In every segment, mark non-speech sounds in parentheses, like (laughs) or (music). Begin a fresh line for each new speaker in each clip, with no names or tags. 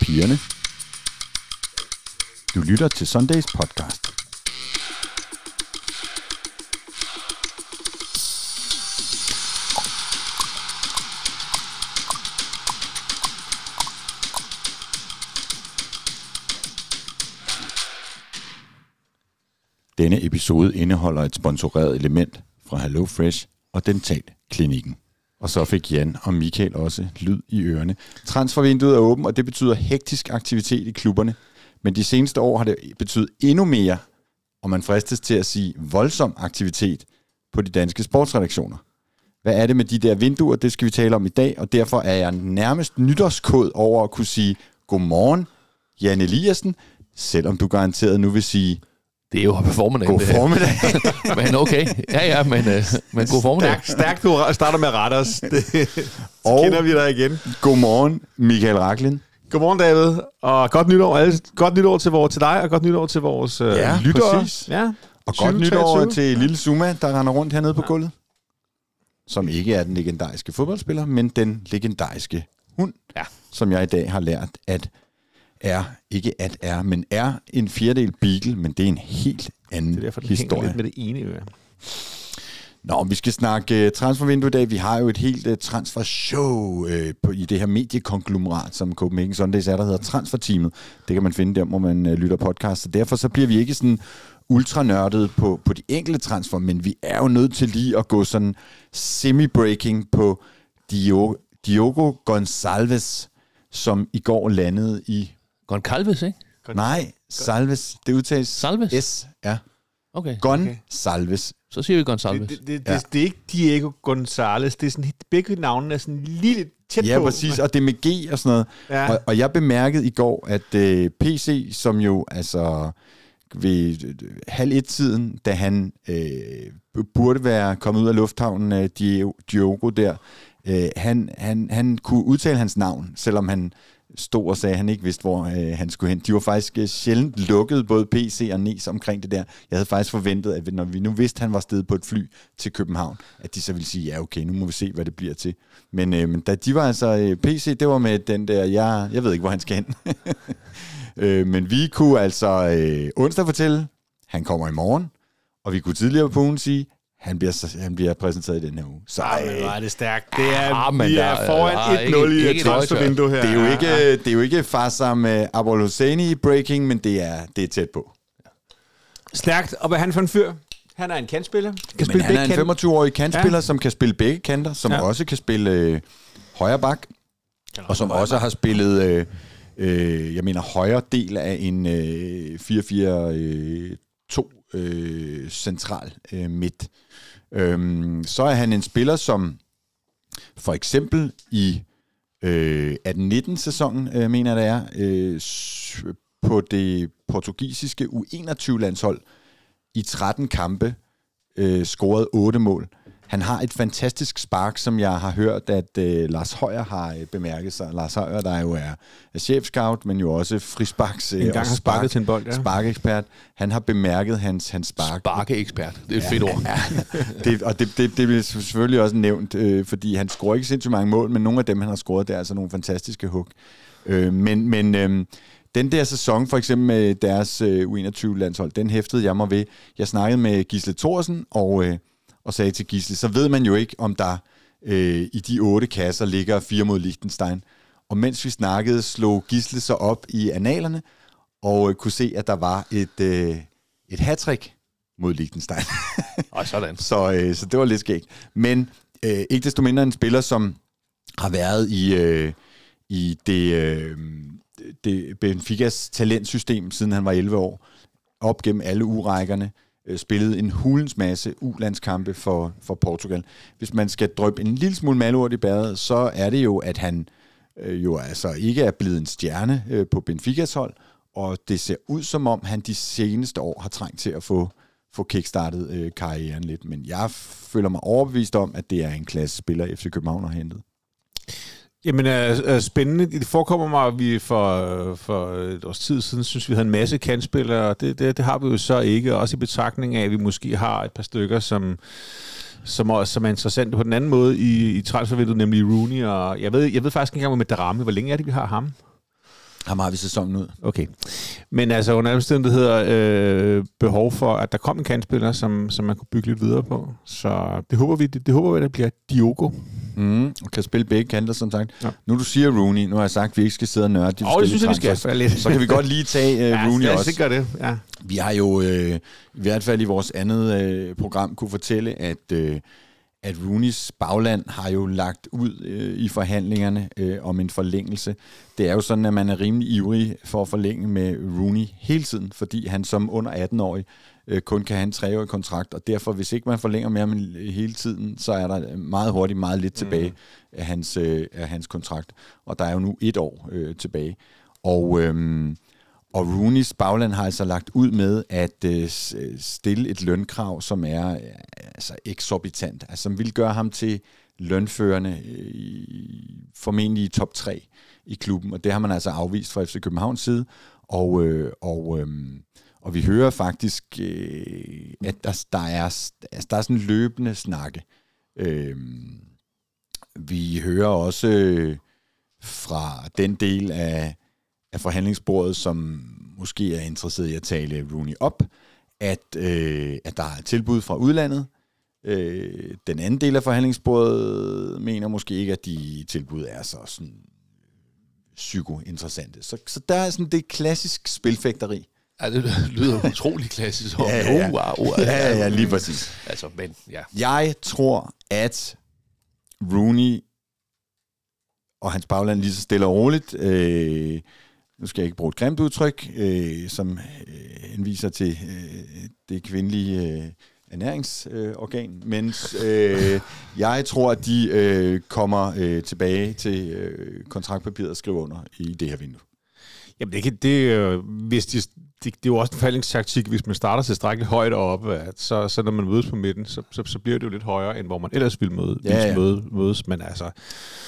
pigerne. Du lytter til Sundays podcast. Denne episode indeholder et sponsoreret element fra HelloFresh og Dentalklinikken. Og så fik Jan og Michael også lyd i ørerne. Transfervinduet er åbent, og det betyder hektisk aktivitet i klubberne. Men de seneste år har det betydet endnu mere, og man fristes til at sige voldsom aktivitet på de danske sportsredaktioner. Hvad er det med de der vinduer? Det skal vi tale om i dag, og derfor er jeg nærmest nytårskod over at kunne sige godmorgen, Jan Eliassen, selvom du garanteret nu vil sige
det er jo på formiddagen.
god formiddag. (laughs)
men okay. Ja, ja, men, øh, men god formiddag.
Stærkt, stærkt du starter med os. Det,
Og-
kender vi dig igen.
godmorgen, Michael Raklin.
Godmorgen, David. Og godt nytår, alle, godt nytår til, vores, til dig, og godt nytår til vores øh,
Ja,
lyttere.
præcis.
Ja,
Og godt
2023.
nytår til lille Zuma, der render rundt hernede på gulvet. Som ikke er den legendariske fodboldspiller, men den legendariske hund,
Ja.
som jeg i dag har lært, at er, ikke at er, men er en fjerdedel beagle, men det er en helt anden
Det er derfor, hænger
historie.
lidt med det ene øre.
Nå, vi skal snakke uh, transfervindue i dag. Vi har jo et helt uh, transfershow uh, på, i det her mediekonglomerat, som Copenhagen Sundays er, der hedder Transferteamet. Det kan man finde der, hvor man uh, lytter podcast. Så derfor så bliver vi ikke sådan ultranørdet på, på de enkelte transfer, men vi er jo nødt til lige at gå sådan semi-breaking på Diogo, Diogo Gonçalves, som i går landede i...
Goncalves, ikke?
Nej, Salves. Det udtales
Salves?
S. Ja.
Okay.
Gonçalves.
Så siger vi.
Det, det, det,
Ja.
det, det, er ikke Diego Gonzalez. Det er sådan, begge navnene er sådan lige lidt tæt
Ja,
på.
præcis, og det er med G og sådan noget.
Ja.
Og, og jeg bemærkede i går, at øh, PC, som jo altså ved øh, halv et tiden, da han øh, burde være kommet ud af lufthavnen af Dio- Diogo der, øh, han, han, han kunne udtale hans navn, selvom han stod og sagde, at han ikke vidste, hvor øh, han skulle hen. De var faktisk øh, sjældent lukket, både PC og NES omkring det der. Jeg havde faktisk forventet, at når vi nu vidste, at han var stedet på et fly til København, at de så ville sige, ja okay, nu må vi se, hvad det bliver til. Men, øh, men da de var altså, øh, PC, det var med den der, jeg, jeg ved ikke, hvor han skal hen. (laughs) øh, men vi kunne altså øh, onsdag fortælle, han kommer i morgen, og vi kunne tidligere på ugen sige, han bliver, han bliver præsenteret i den her uge. Så
Ej, men
øh,
hvor er det stærkt. Det er,
Ah,
vi
der-
er foran
ah,
1-0
ikke-
i et transfervindue her.
det er jo
Ja,
ikke,
ja.
det er jo ikke Farsam uh, Abol Hosseini breaking, men det er, det er tæt på.
Stærkt. Og hvad er han for en fyr? Han er en kantspiller. Kan
Men
spille
han er
begge
en
kant.
25-årig kantspiller,
Ja.
ja. som kan spille begge kanter, som
Ja.
ja. også kan spille øh, højre bak, og som også har spillet, øh, øh, jeg mener, højre del af en øh, 4-4-2 øh, central øh, midt. Øhm, så er han en spiller, som for eksempel i øh, 18-19-sæsonen, øh, mener jeg det er, øh, på det portugisiske U21-landshold i 13 kampe øh, scoret 8 mål. Han har et fantastisk spark, som jeg har hørt, at øh, Lars Højer har øh, bemærket sig. Lars Højer, der jo er, er chefscout, men jo også frisparks øh,
En gang
og
har sparket til en bold, ja.
sparkekspert. Han har bemærket hans, hans spark.
Sparkeekspert. Det er et fedt ord.
det, og det, det, det bliver selvfølgelig også nævnt, øh, fordi han scorer ikke sindssygt mange mål, men nogle af dem, han har scoret, det er altså nogle fantastiske hug. Øh, men men øh, den der sæson, for eksempel med deres øh, U21-landshold, den hæftede jeg mig ved. Jeg snakkede med Gisle Thorsen, og, øh, og sagde til Gisle, så ved man jo ikke, om der øh, i de otte kasser ligger fire mod Liechtenstein. Og mens vi snakkede, slog Gisle så op i analerne, og øh, kunne se, at der var et, øh, et hattrick mod Liechtenstein. (laughs)
Og sådan.
Så, øh, så det var lidt skægt. Men øh, ikke desto mindre en spiller, som har været i, øh, i det, øh, det Benficas talentsystem, siden han var 11 år, op gennem alle urækkerne, øh, spillet en hulens masse ulandskampe for, for Portugal. Hvis man skal drøbe en lille smule malurt i badet, så er det jo, at han øh, jo altså ikke er blevet en stjerne øh, på Benficas hold, og det ser ud som om, han de seneste år har trængt til at få få kickstartet øh, karrieren lidt. Men jeg føler mig overbevist om, at det er en klasse spiller, FC København har hentet.
Jamen, øh, øh, spændende. Det forekommer mig, at vi for, for et års tid siden synes, vi havde en masse kantspillere, og det, det, det har vi jo så ikke. Også i betragtning af, at vi måske har et par stykker, som, som, også, som er interessante på den anden måde i, i transfervinduet, nemlig Rooney. Og jeg ved, jeg ved faktisk ikke engang med Darami. Hvor længe er det, vi har ham?
Ham har vi sæsonen ud.
Okay. Men altså under alle omstændigheder øh, behov for, at der kom en kantspiller, som, som man kunne bygge lidt videre på. Så det håber vi, det, det håber vi, der bliver Diogo.
Mm, og kan spille begge kanter, som sagt.
Ja.
Nu du siger Rooney, nu har jeg sagt, at vi ikke skal sidde og nørde de
Åh, det synes jeg, vi skal. Lidt.
Så kan vi godt lige tage uh, (laughs)
ja,
Rooney også.
gøre det. Ja.
Vi har jo øh, i hvert fald i vores andet øh, program kunne fortælle, at, øh, at Rooneys bagland har jo lagt ud øh, i forhandlingerne øh, om en forlængelse. Det er jo sådan, at man er rimelig ivrig for at forlænge med Rooney hele tiden, fordi han som under 18-årig øh, kun kan have en treårig kontrakt, og derfor, hvis ikke man forlænger med ham hele tiden, så er der meget hurtigt meget lidt tilbage af, hans, øh, af hans kontrakt. Og der er jo nu et år øh, tilbage. Og... Øh, og Rooneys bagland har altså lagt ud med at øh, øh, stille et lønkrav, som er øh, altså eksorbitant, altså som vil gøre ham til lønførende øh, i, formentlig i top 3 i klubben, og det har man altså afvist fra FC Københavns side, og, øh, og, øh, og vi hører faktisk, øh, at der, der, er, altså, der er sådan løbende snakke. Øh, vi hører også øh, fra den del af af forhandlingsbordet, som måske er interesseret i at tale Rooney op, at, øh, at der er tilbud fra udlandet. Øh, den anden del af forhandlingsbordet mener måske ikke, at de tilbud er så sådan psykointeressante. Så, så der er sådan det klassisk spilfægteri.
Ja, det lyder utrolig klassisk.
Ja, ja, ja.
Uh, wow, uh,
Ja, ja, lige præcis.
Altså, men ja.
Jeg tror, at Rooney og hans bagland lige så stille og roligt, øh, nu skal jeg ikke bruge et grimt udtryk, øh, som øh, henviser til øh, det kvindelige øh, ernæringsorgan, øh, men øh, jeg tror, at de øh, kommer øh, tilbage til øh, kontraktpapiret og skriver under i det her vindue.
Jamen, det, kan, det, øh, hvis de, det, det er jo også en forhandlingstaktik, hvis man starter tilstrækkeligt højt at så, så når man mødes på midten, så, så, så bliver det jo lidt højere, end hvor man ellers ville møde,
Ja, ja.
Møde, mødes. Men altså,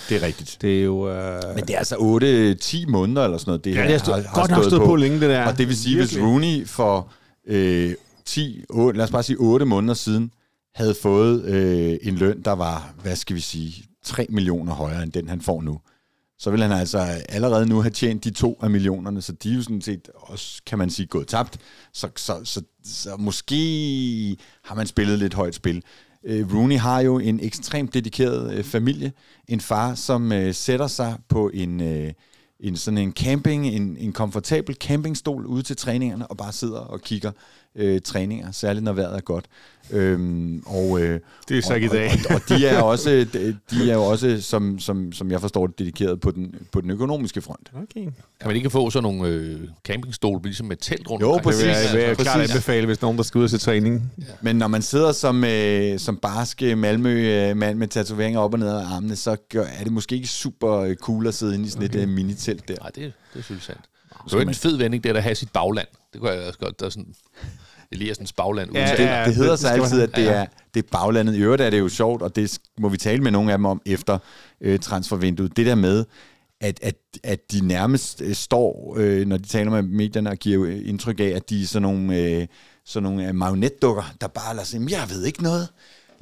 Det er rigtigt.
det er jo... Øh,
Men det er altså 8-10 måneder eller sådan noget, det
ja, det har, stået, godt nok stået på. på længe, det der.
Og det vil sige, hvis
Virkelig.
Rooney for øh, 10, 8, lad os bare sige 8 måneder siden, havde fået øh, en løn, der var, hvad skal vi sige, 3 millioner højere end den, han får nu, så vil han altså allerede nu have tjent de to af millionerne, så de er jo sådan set også, kan man sige, gået tabt. Så, så, så, så måske har man spillet lidt højt spil. Øh, Rooney har jo en ekstremt dedikeret øh, familie. En far, som øh, sætter sig på en, øh, en sådan en camping, en, en komfortabel campingstol ude til træningerne, og bare sidder og kigger øh, træninger, særligt når vejret er godt. Øhm, og, øh,
Det er så ikke i
og,
dag.
Og, og de er (laughs) også, de er jo også som, som, som jeg forstår det, dedikeret på den, på den økonomiske front.
Okay.
Kan man ikke få sådan nogle øh, campingstole, ligesom med telt rundt
Jo,
omkring?
præcis.
Det vil jeg, vil jeg klart anbefale, hvis nogen, der skal ud til træning.
Men når man sidder som, øh, som barske Malmø-mand med tatoveringer op og ned af armene, så gør, er det måske ikke super øh, cool at sidde inde i sådan et øh, minitelt der.
Nej, det, det synes jeg sandt. Det er ikke en fed vending, det er at have sit bagland. Det kunne jeg også godt, der er sådan... Eliassens bagland.
Ja,
det,
ja,
det hedder
det
sig altid, at det er, det er baglandet. I øvrigt er det jo sjovt, og det må vi tale med nogle af dem om efter øh, transfervinduet. Det der med, at, at, at de nærmest øh, står, øh, når de taler med medierne, og giver jo indtryk af, at de er sådan nogle, øh, sådan nogle øh, marionetdukker, der bare lader sig, jeg ved ikke noget.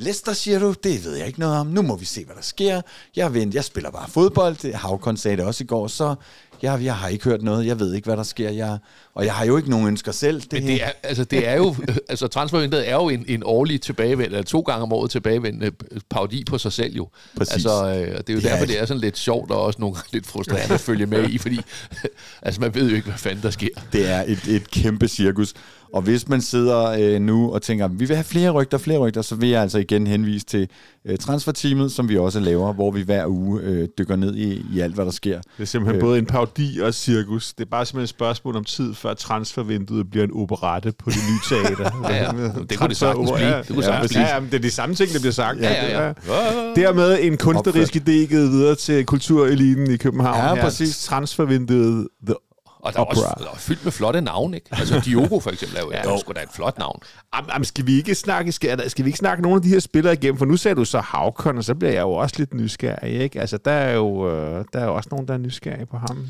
Lester, siger du, det ved jeg ikke noget om. Nu må vi se, hvad der sker. Jeg, vent, jeg spiller bare fodbold. Havkon sagde det også i går, så jeg, jeg har ikke hørt noget. Jeg ved ikke, hvad der sker. Jeg, og jeg har jo ikke nogen ønsker selv. Det,
Men det er, altså, det er jo, altså transfervinduet er jo en, en årlig tilbagevend, eller to gange om året tilbagevendende parodi på sig selv jo.
Præcis.
Altså, øh, og det er jo
Det er
derfor,
et-
det er sådan lidt sjovt, og også nogle gange lidt frustrerende at følge med i, fordi (laughs) altså, man ved jo ikke, hvad fanden der sker.
Det er et, et kæmpe cirkus. Og hvis man sidder øh, nu og tænker, vi vil have flere rygter, flere rygter, så vil jeg altså igen henvise til øh, transferteamet, som vi også laver, hvor vi hver uge øh, dykker ned i, i alt, hvad der sker.
Det er simpelthen
Øh.
både en parodi og cirkus. Det er bare simpelthen et spørgsmål om tid, før transfervinduet bliver en operette på det nye teater. (laughs)
Ja, ja. (laughs) Det kunne det sagtens blive. Det kunne
ja,
sagtens
ja,
blive.
ja, men det er de samme ting, der bliver sagt.
Ja, ja, ja. (laughs)
Dermed en kunstnerisk idé givet videre til kultureliten i København.
Ja, præcis.
Transfervinduet The
Og der er også der er fyldt med flotte navne, ikke? Altså Diogo for eksempel er jo, (laughs) ja. sgu da et flot navn.
Am, am, skal vi ikke snakke skal, skal vi ikke snakke nogle af de her spillere igennem? For nu sagde du så Havkon, og så bliver jeg jo også lidt nysgerrig, ikke? Altså, der er jo, øh, der er jo også nogen, der er nysgerrige på ham.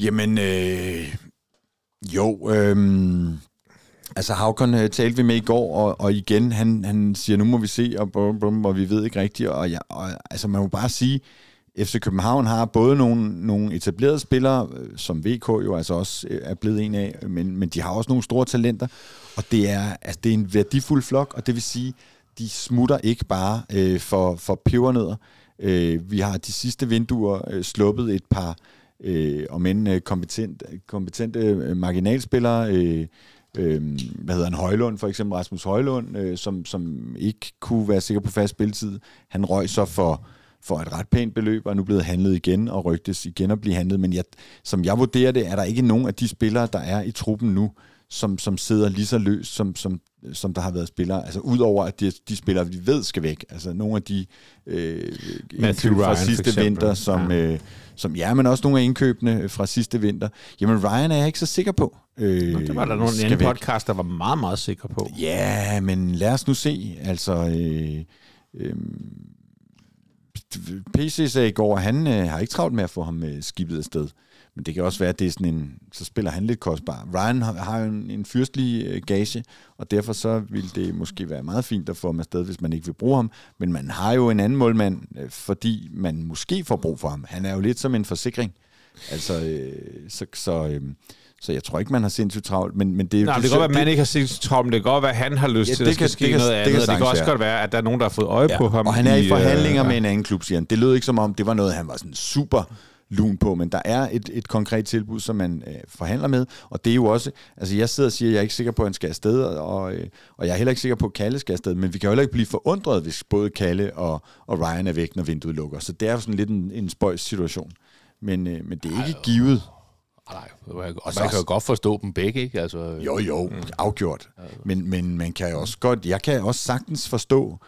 Jamen, øh, jo, øh, altså Havkon øh, talte vi med i går, og, og igen, han, han siger, nu må vi se, og, bum, bum, og vi ved ikke rigtigt, og, ja, og altså man må bare sige, FC København har både nogle, nogle etablerede spillere, øh, som VK jo altså også øh, er blevet en af, øh, men, men de har også nogle store talenter, og det er, altså, det er en værdifuld flok, og det vil sige, de smutter ikke bare øh, for, for pebernødder. Øh, vi har de sidste vinduer øh, sluppet et par, øh, om end øh, kompetent, kompetente øh, marginalspillere, øh, øh, hvad hedder han, Højlund, for eksempel Rasmus Højlund, øh, som, som ikke kunne være sikker på fast spilletid. Han røg så for, for et ret pænt beløb, og er nu blevet handlet igen, og rygtes igen at blive handlet. Men jeg, som jeg vurderer det, er der ikke nogen af de spillere, der er i truppen nu, som, som sidder lige så løst, som, som, som der har været spillere. Altså udover at de, de spillere, vi ved skal væk. Altså nogle af de øh, indkøb fra sidste vinter, som, ja. øh, som ja, men også nogle af indkøbene fra sidste vinter. Jamen Ryan er jeg ikke så sikker på.
Øh, Nå, det var der nogle anden podcast, der var meget, meget sikker på.
Ja, men lad os nu se. Altså, øh, øh, PC sagde i går, at han øh, har ikke travlt med at få ham øh, skibet afsted. Men det kan også være, at det er sådan en, så spiller han lidt kostbar. Ryan har, har jo en, en fyrstlig øh, gage, og derfor så vil det måske være meget fint at få ham afsted, hvis man ikke vil bruge ham. Men man har jo en anden målmand, øh, fordi man måske får brug for ham. Han er jo lidt som en forsikring. Altså, øh, så, så, øh, så jeg tror ikke, man har sindssygt travlt. Men, men det,
Nej, det, det kan godt være, at man ikke har sindssygt travlt, men det kan godt være, at han har lyst ja, til, at der skal ske det kan, noget det andet. Kan det kan også godt være, at der er nogen, der har fået øje ja, på ham.
Og han er i, i forhandlinger øh, med en anden klub, siger han. Det lød ikke som om, det var noget, han var sådan super lun på, men der er et, et konkret tilbud, som man øh, forhandler med, og det er jo også, altså jeg sidder og siger, at jeg er ikke sikker på, at han skal afsted, og, øh, og jeg er heller ikke sikker på, at Kalle skal afsted, men vi kan jo heller ikke blive forundret, hvis både Kalle og, og Ryan er væk, når vinduet lukker, så det er jo sådan lidt en, en spøjs situation. Men, øh, men det er ikke givet.
Nej, og man kan jo godt forstå dem begge, ikke? Altså,
jo, jo, mm. afgjort. Men, men man kan jo også godt, jeg kan også sagtens forstå,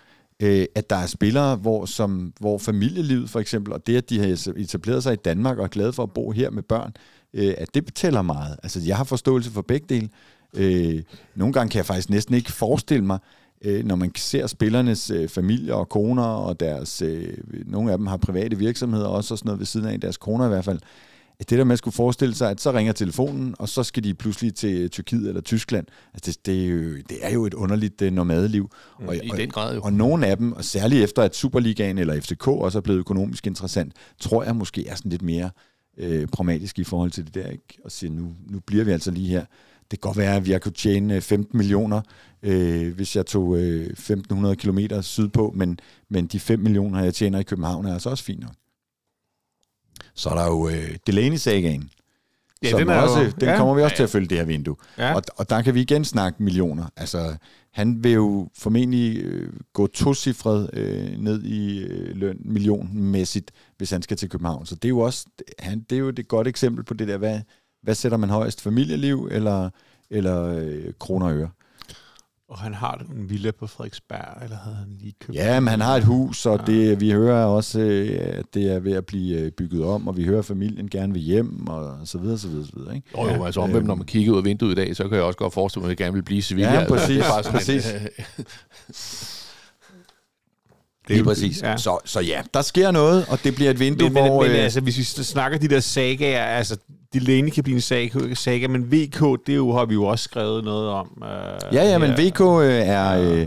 øh, at der er spillere, hvor, som, hvor familielivet for eksempel, og det, at de har etableret sig i Danmark og er glade for at bo her med børn, øh, at det betaler meget. Altså, jeg har forståelse for begge dele. Øh, nogle gange kan jeg faktisk næsten ikke forestille mig, øh, når man ser spillernes øh, familier og koner, og deres, øh, nogle af dem har private virksomheder også, og sådan noget ved siden af deres koner i hvert fald, det der, man skulle forestille sig, at så ringer telefonen, og så skal de pludselig til Tyrkiet eller Tyskland. Altså det, det, er, jo, det er jo et underligt uh, nomadeliv.
Mm, og, I den grad jo.
Og, og nogle af dem, og særligt efter at Superligaen eller FCK også er blevet økonomisk interessant, tror jeg måske er sådan lidt mere øh, pragmatisk i forhold til det der, ikke? og siger, nu, nu bliver vi altså lige her. Det kan godt være, at jeg kunne tjene 15 millioner, øh, hvis jeg tog øh, 1500 km sydpå, men, men de 5 millioner, jeg tjener i København, er altså også fint nok. Så er der jo øh, Delaney-sagaen. Ja, den, er også, jo, den ja. kommer vi også ja, ja. til at følge det her vindue. Ja. Og, og der kan vi igen snakke millioner. Altså, han vil jo formentlig øh, gå tocifret øh, ned i øh, løn millionmæssigt, hvis han skal til København. Så det er jo også han, det er jo et godt eksempel på det der, hvad, hvad sætter man højst? Familieliv eller, eller øh, kroner og øre?
Og han har en villa på Frederiksberg, eller havde han lige købt?
Ja, men han har et hus, og ja. det, vi hører også, øh, at det er ved at blive øh, bygget om, og vi hører, at familien gerne vil hjem, og så videre, så videre, så videre. Ikke?
Jo, jo, altså omvendt, når man kigger ud af vinduet i dag, så kan jeg også godt forestille mig, at jeg gerne vil blive civil.
Ja, præcis. det er præcis. Det er præcis. Ja. Så, så ja, der sker noget, og det bliver et vindue,
men,
hvor...
Men, øh, altså, hvis vi snakker de der sagaer, altså Delaney kan blive en saga, saga, men VK, det jo, har vi jo også skrevet noget om.
Øh, ja, ja, men VK øh, er... Øh,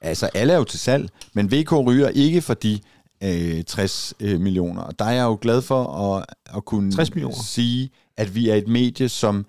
altså, alle er jo til salg, men VK ryger ikke for de øh, 60 øh, millioner. Og der er jeg jo glad for at, at kunne sige, at vi er et medie, som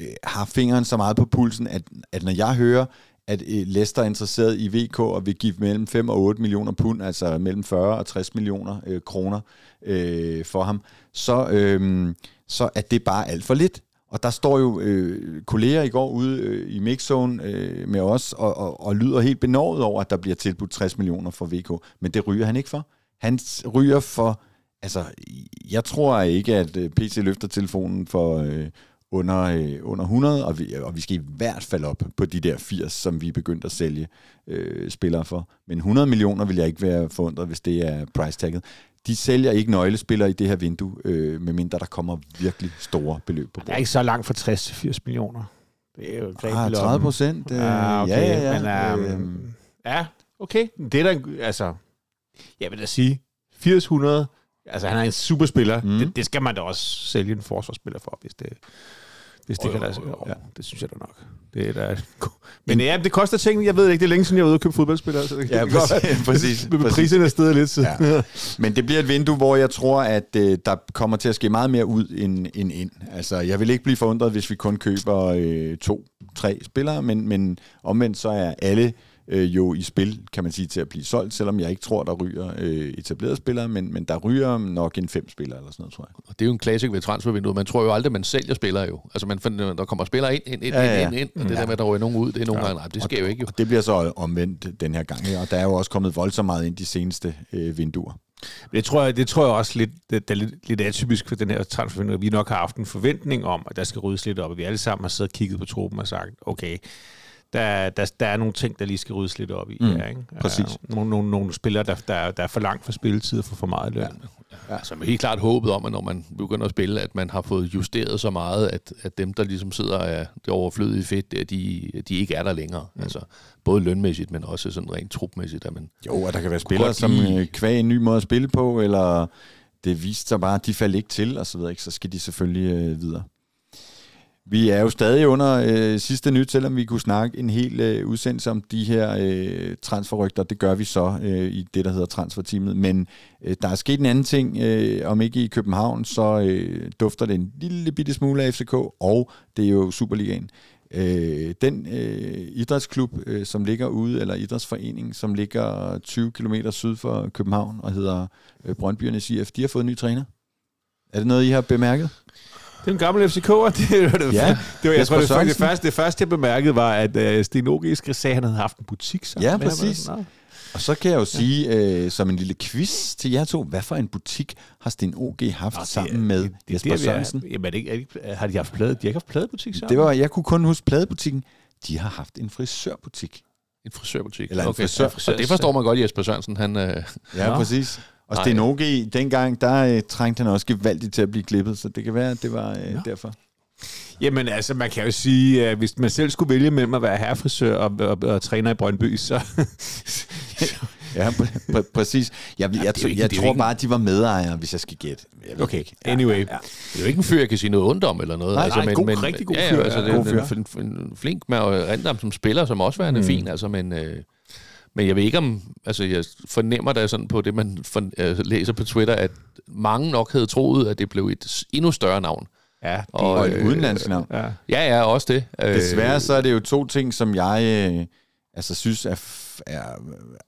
øh, har fingeren så meget på pulsen, at, at når jeg hører, at øh, Leicester er interesseret i VK og vil give mellem 5 og 8 millioner pund, altså mellem 40 og 60 millioner øh, kroner øh, for ham, så, øh, så er det bare alt for lidt. Og der står jo øh, kolleger i går ude øh, i mixzone øh, med os og, og, og lyder helt benovet over, at der bliver tilbudt 60 millioner for VK. Men det ryger han ikke for. Han ryger for... Altså, jeg tror ikke, at øh, PC løfter telefonen for... Øh, under, øh, under 100, og vi, og vi skal i hvert fald op på de der 80, som vi er begyndt at sælge øh, spillere for. Men 100 millioner vil jeg ikke være forundret, hvis det er price tagget de sælger ikke nøglespillere i det her vindue, øh, medmindre der kommer virkelig store beløb på bordet.
Det er ikke så langt fra 60 til 80 millioner. Det er jo
ah, 30 procent. Øh, ah, okay. Ja, ja, ja. Men,
um, øh, ja, okay. Det er da, altså, jeg vil da sige, 80-100, altså han er en superspiller. Mm. Det, det, skal man da også sælge en forsvarsspiller for, hvis det Hvis det
Jo,
kan lade sig gøre.
ja.
Det synes jeg da nok. Det er da... Men ja, det koster ting. Jeg ved ikke, det er længe siden, jeg var ude og købe fodboldspillere. Så det
Ja,
kan godt
præcis,
være- (laughs)
præcis, (laughs)
Men priserne er stedet lidt. Så.
Ja. Men det bliver et vindue, hvor jeg tror, at øh, der kommer til at ske meget mere ud end, end ind. Altså, jeg vil ikke blive forundret, hvis vi kun køber øh, to, tre spillere, men, men omvendt så er alle øh, jo i spil, kan man sige, til at blive solgt, selvom jeg ikke tror, der ryger øh, etablerede spillere, men, men der ryger nok en fem spillere eller sådan noget, tror jeg.
Og det er jo en klassik ved transfervinduet. Man tror jo aldrig, man sælger spillere jo. Altså, man finder, der kommer spillere ind, ind, ind,
Ja, ja.
ind, ind. Og det der med, at der ryger nogen ud, det er nogle
Ja.
gange, nej, det sker jo ikke jo.
Og det bliver så omvendt den her gang, og der er jo også kommet voldsomt meget ind de seneste øh, vinduer.
Det tror jeg, det tror jeg også lidt, det, det er lidt, lidt atypisk for den her transfervindue. Vi nok har haft en forventning om, at der skal ryddes lidt op, og vi alle sammen har siddet og kigget på truppen og sagt, okay, der, der, der er nogle ting, der lige skal ryddes lidt op i.
Mm,
her, ikke?
præcis.
Nogle, nogle, nogle spillere, der, der, der er for langt for spilletid og for for meget løn.
Ja. Altså, med helt klart håbet om, at når man begynder at spille, at man har fået justeret så meget, at, at dem, der ligesom sidder af det overflødige fedt, der, de, de ikke er der længere. Mm. Altså, både lønmæssigt, men også sådan rent trupmæssigt. At man,
Jo, og der kan være spillere, som
lide-
øh, kvæg en ny måde at spille på, eller det viste sig bare, at de faldt ikke til, og så videre, ikke? så skal de selvfølgelig øh, videre. Vi er jo stadig under øh, sidste nyt, selvom vi kunne snakke en hel øh, udsendelse om de her øh, transferrygter. Det gør vi så øh, i det, der hedder transferteamet. Men øh, der er sket en anden ting, øh, om ikke i København, så øh, dufter det en lille bitte smule af FCK, og det er jo Superligaen. Øh, den øh, idrætsklub, øh, som ligger ude, eller idrætsforening, som ligger 20 km syd for København og hedder øh, Brøndbyernes IF, de har fået en ny træner. Er det noget, I har bemærket?
Det er en gammel FCK'er. (laughs) Det var det,
Ja,
det var, jeg tror, det, faktisk, det, første, det første, jeg bemærkede, var, at uh, Sten Åge sagde, at han havde haft en butik sammen.
Ja,
med ham.
præcis.
Nå.
Og så kan jeg jo sige, øh, som en lille quiz til jer to, hvad for en butik har Sten OG haft
Nå, det
sammen med
det, det,
Jesper
det, er-
Sørensen?
Jamen, er det ikke, er det ikke, har de haft plade? De har ikke haft pladebutik sammen?
Det var, jeg kunne kun huske pladebutikken. De har haft en frisørbutik.
en frisørbutik.
Eller en
okay.
frisør-
Og det forstår man godt, Jesper Sørensen. Han, øh,
Ja,
Nå.
præcis. Og
Nej.
Sten OG, dengang, der øh, trængte han også gevaldigt til at blive klippet, så det kan være, at det var øh,
Nå.
derfor.
Jamen altså, man kan jo sige, at hvis man selv skulle vælge mellem at være herrefrisør og, og, og, og træner i Brøndby, så... (laughs)
Ja, pr- pr- præcis. Jeg, jeg, jeg, jeg
jo
tror bare, at de var medejere, hvis jeg skal gætte. Jeg
Okay,
ikke.
anyway.
Ja,
det er jo ikke en fyr, jeg kan sige noget ondt om eller noget.
Nej, nej, god- rigtig god
ja,
fyr,
Ja, altså,
ja.
det er
God
en,
fyr.
en, en, en flink med Randam som spiller, som også værende
Mm.
mm. fin, altså, men... Øh, men jeg ved ikke om, altså jeg fornemmer da sådan på det, man for, øh, læser på Twitter, at mange nok havde troet, at det blev et endnu større navn.
Ja, det,
Og,
Og et
øh,
udenlandsk navn.
ja.
Ja, ja, også det. Øh,
Desværre så er det jo to ting, som jeg øh, altså synes er, f- er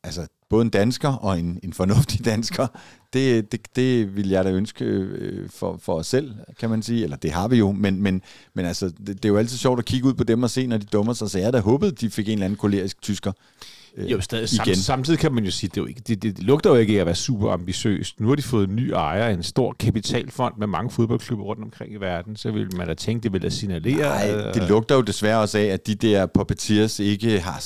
altså både en dansker og en, en fornuftig (laughs) dansker. Det, det, det vil jeg da ønske øh, for, for os selv, kan man sige. Eller det har vi jo, men, men, men altså, det, det er jo altid sjovt at kigge ud på dem og se, når de dummer sig. Så jeg havde da håbet, de fik en eller anden kolerisk tysker. Øh,
Jo, stadig,
igen.
sam, samtidig kan man jo sige, det, jo ikke, det, det, det lugter jo ikke af at være super ambitiøst. Nu har de fået en ny ejer, en stor kapitalfond med mange fodboldklubber rundt omkring i verden, så vil man da tænke, det vil da signalere...
Nej,
øh,
det lugter jo desværre også af, at de der puppeteers ikke har,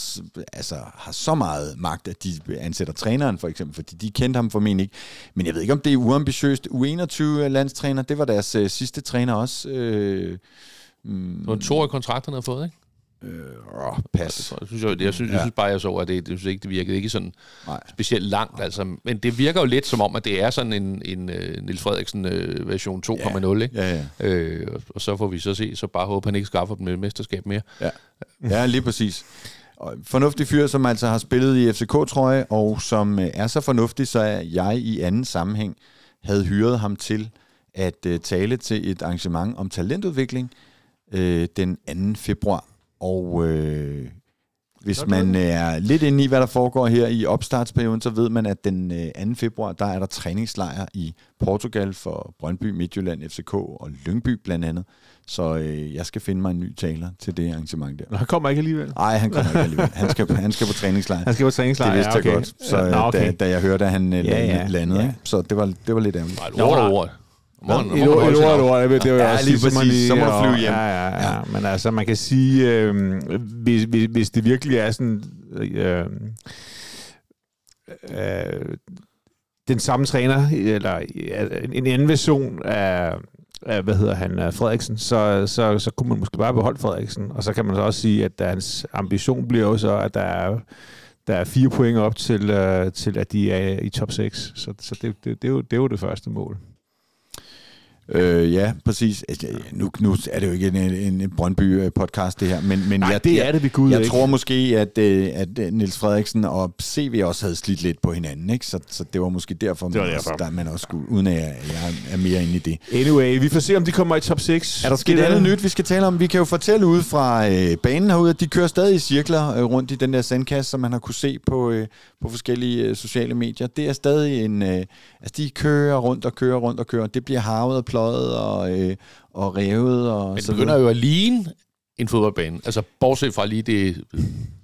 altså, har så meget magt, at de ansætter træneren for eksempel, fordi de kendte ham formentlig ikke. Men jeg ved ikke, om det er uambitiøst. U21-landstræner, det var deres øh, sidste træner også. Øh, mm,
Det var en toårig kontrakt, han havde fået, ikke?
Øh, åh,
Det
pas.
Jeg, synes, jeg, jeg, synes,
Ja.
jeg synes bare, jeg så, at det, jeg synes ikke, det virkede ikke sådan
Nej.
specielt langt. Altså. Men det virker jo lidt som om, at det er sådan en, en uh, Nils Frederiksen uh, version 2.0, ikke?
Ja, ja.
Øh, og- og så får vi så se, så bare håbe, han ikke skaffer dem et mesterskab mere.
Ja, lige præcis. Og fornuftig fyr, som altså har spillet i FCK-trøje, og som øh, er så fornuftig, så jeg i anden sammenhæng havde hyret ham til at tale til et arrangement om talentudvikling øh, den 2. februar. Og øh, hvis man
gået.
er lidt inde i, hvad der foregår her i opstartsperioden, så ved man, at den øh, 2. februar, der er der træningslejr i Portugal for Brøndby, Midtjylland, FCK og Lyngby blandt andet. Så øh, jeg skal finde mig en ny taler til det arrangement der.
Han kommer ikke alligevel.
Nej, han kommer ikke alligevel. Han skal, han skal på træningslejr.
Han skal på træningslejr.
Det vidste
ja, okay.
jeg godt, så
ja, Nå, okay.
da, da jeg hørte, at han
Ja,
landede.
ja.
Så det var, det var lidt ærgerligt.
Nej, ord ord. Må
Et et
sin
ord, et ord. Det, det var
Ja,
også
lige
må
præcis.
lige-
Så må du flyve hjem.
Ja, ja, ja. Men altså, man kan sige, øh, hvis, hvis, hvis det virkelig er sådan... Øh, øh, den samme træner, eller en, en anden version af, af, hvad hedder han, Frederiksen, så, så, så kunne man måske bare beholde Frederiksen. Og så kan man så også sige, at der, hans ambition bliver jo så, at der er, der er fire point op til, øh, til at de er i top 6. Så, så det, det, det, er jo, det er jo det første mål.
Øh, ja, præcis. Altså, nu, nu er det jo ikke en, en, Brøndby-podcast, det her, men, men
Nej,
jeg,
det er det ved Gud
Jeg
ikke.
tror måske, at, øh, at øh, Niels Frederiksen og CV også havde slidt lidt på hinanden, ikke? Så, så det var måske derfor,
Det var
man,
derfor.
Også, der, man også skulle, uden at jeg, jeg er mere inde i det.
Anyway, vi får se, om de kommer i top 6.
Er der sket andet nyt, vi skal tale om? Vi kan jo fortælle ud fra øh, banen herude, at de kører stadig i cirkler øh, rundt i den der sandkasse, som man har kunne se på, øh, på forskellige øh, sociale medier. Det er stadig en... Øh, altså, de kører rundt og kører rundt og kører. Det bliver harvet og pløjet og, øh, og revet og
Men det
så
begynder jo at ligne en fodboldbane. Altså, bortset fra lige det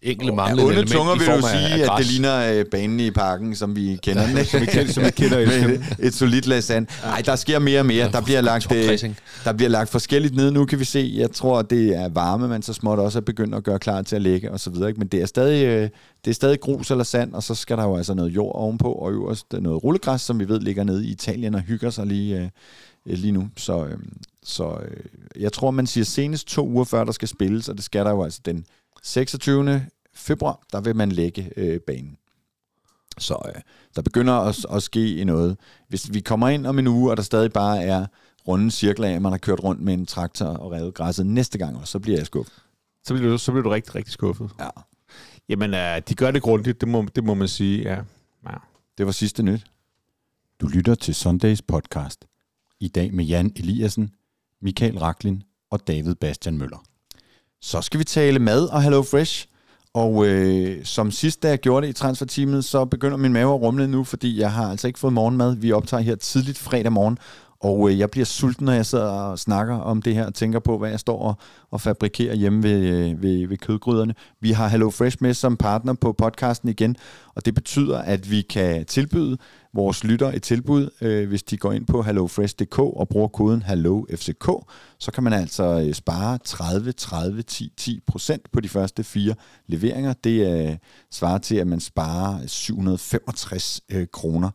enkelte
Ja,
manglende
onde
element
tunger vil
af-
sige, at det ligner øh, banen i parken, som vi kender den.
som vi kender, som vi (laughs) kender
et, et solidt lag sand. Nej, der sker mere og mere. Der bliver lagt, øh, der bliver lagt forskelligt ned. Nu kan vi se, jeg tror, det er varme, man så småt også er begyndt at gøre klar til at lægge og så videre. ikke? Men det er stadig, øh, det er stadig grus eller sand, og så skal der jo altså noget jord ovenpå, og øverst noget rullegræs, som vi ved ligger nede i Italien og hygger sig lige, øh, øh, lige nu. Så, øh, så øh, jeg tror, man siger senest to uger før, der skal spilles, og det skal der jo altså den 26. februar, der vil man lægge øh, banen. Så øh, der begynder at, at ske noget. Hvis vi kommer ind om en uge, og der stadig bare er runde cirkler af, man har kørt rundt med en traktor og revet græsset næste gang også, så bliver jeg skuffet.
Så bliver, du, så bliver du rigtig, rigtig skuffet.
Ja.
Jamen, uh, de gør det grundigt, det må, det må man sige, ja. ja.
Det var sidste nyt. Du lytter til Sundays podcast. I dag med Jan Eliassen, Michael Raklin og David Bastian Møller. Så skal vi tale mad og Hello Fresh. Og øh, som sidst, da jeg gjorde det i transferteamet, så begynder min mave at rumle nu, fordi jeg har altså ikke fået morgenmad. Vi optager her tidligt fredag morgen, og øh, jeg bliver sulten, når jeg sidder og snakker om det her, og tænker på, hvad jeg står og, og fabrikerer hjemme ved, øh, ved, ved kødgryderne. Vi har Hello Fresh med som partner på podcasten igen, og det betyder, at vi kan tilbyde vores lytter et tilbud, øh, hvis de går ind på hellofresh.dk og bruger koden HelloFCK, så kan man altså øh, spare 30, 30, 10, 10 procent på de første fire leveringer. Det øh, svarer til, at man sparer 765 øh, kroner.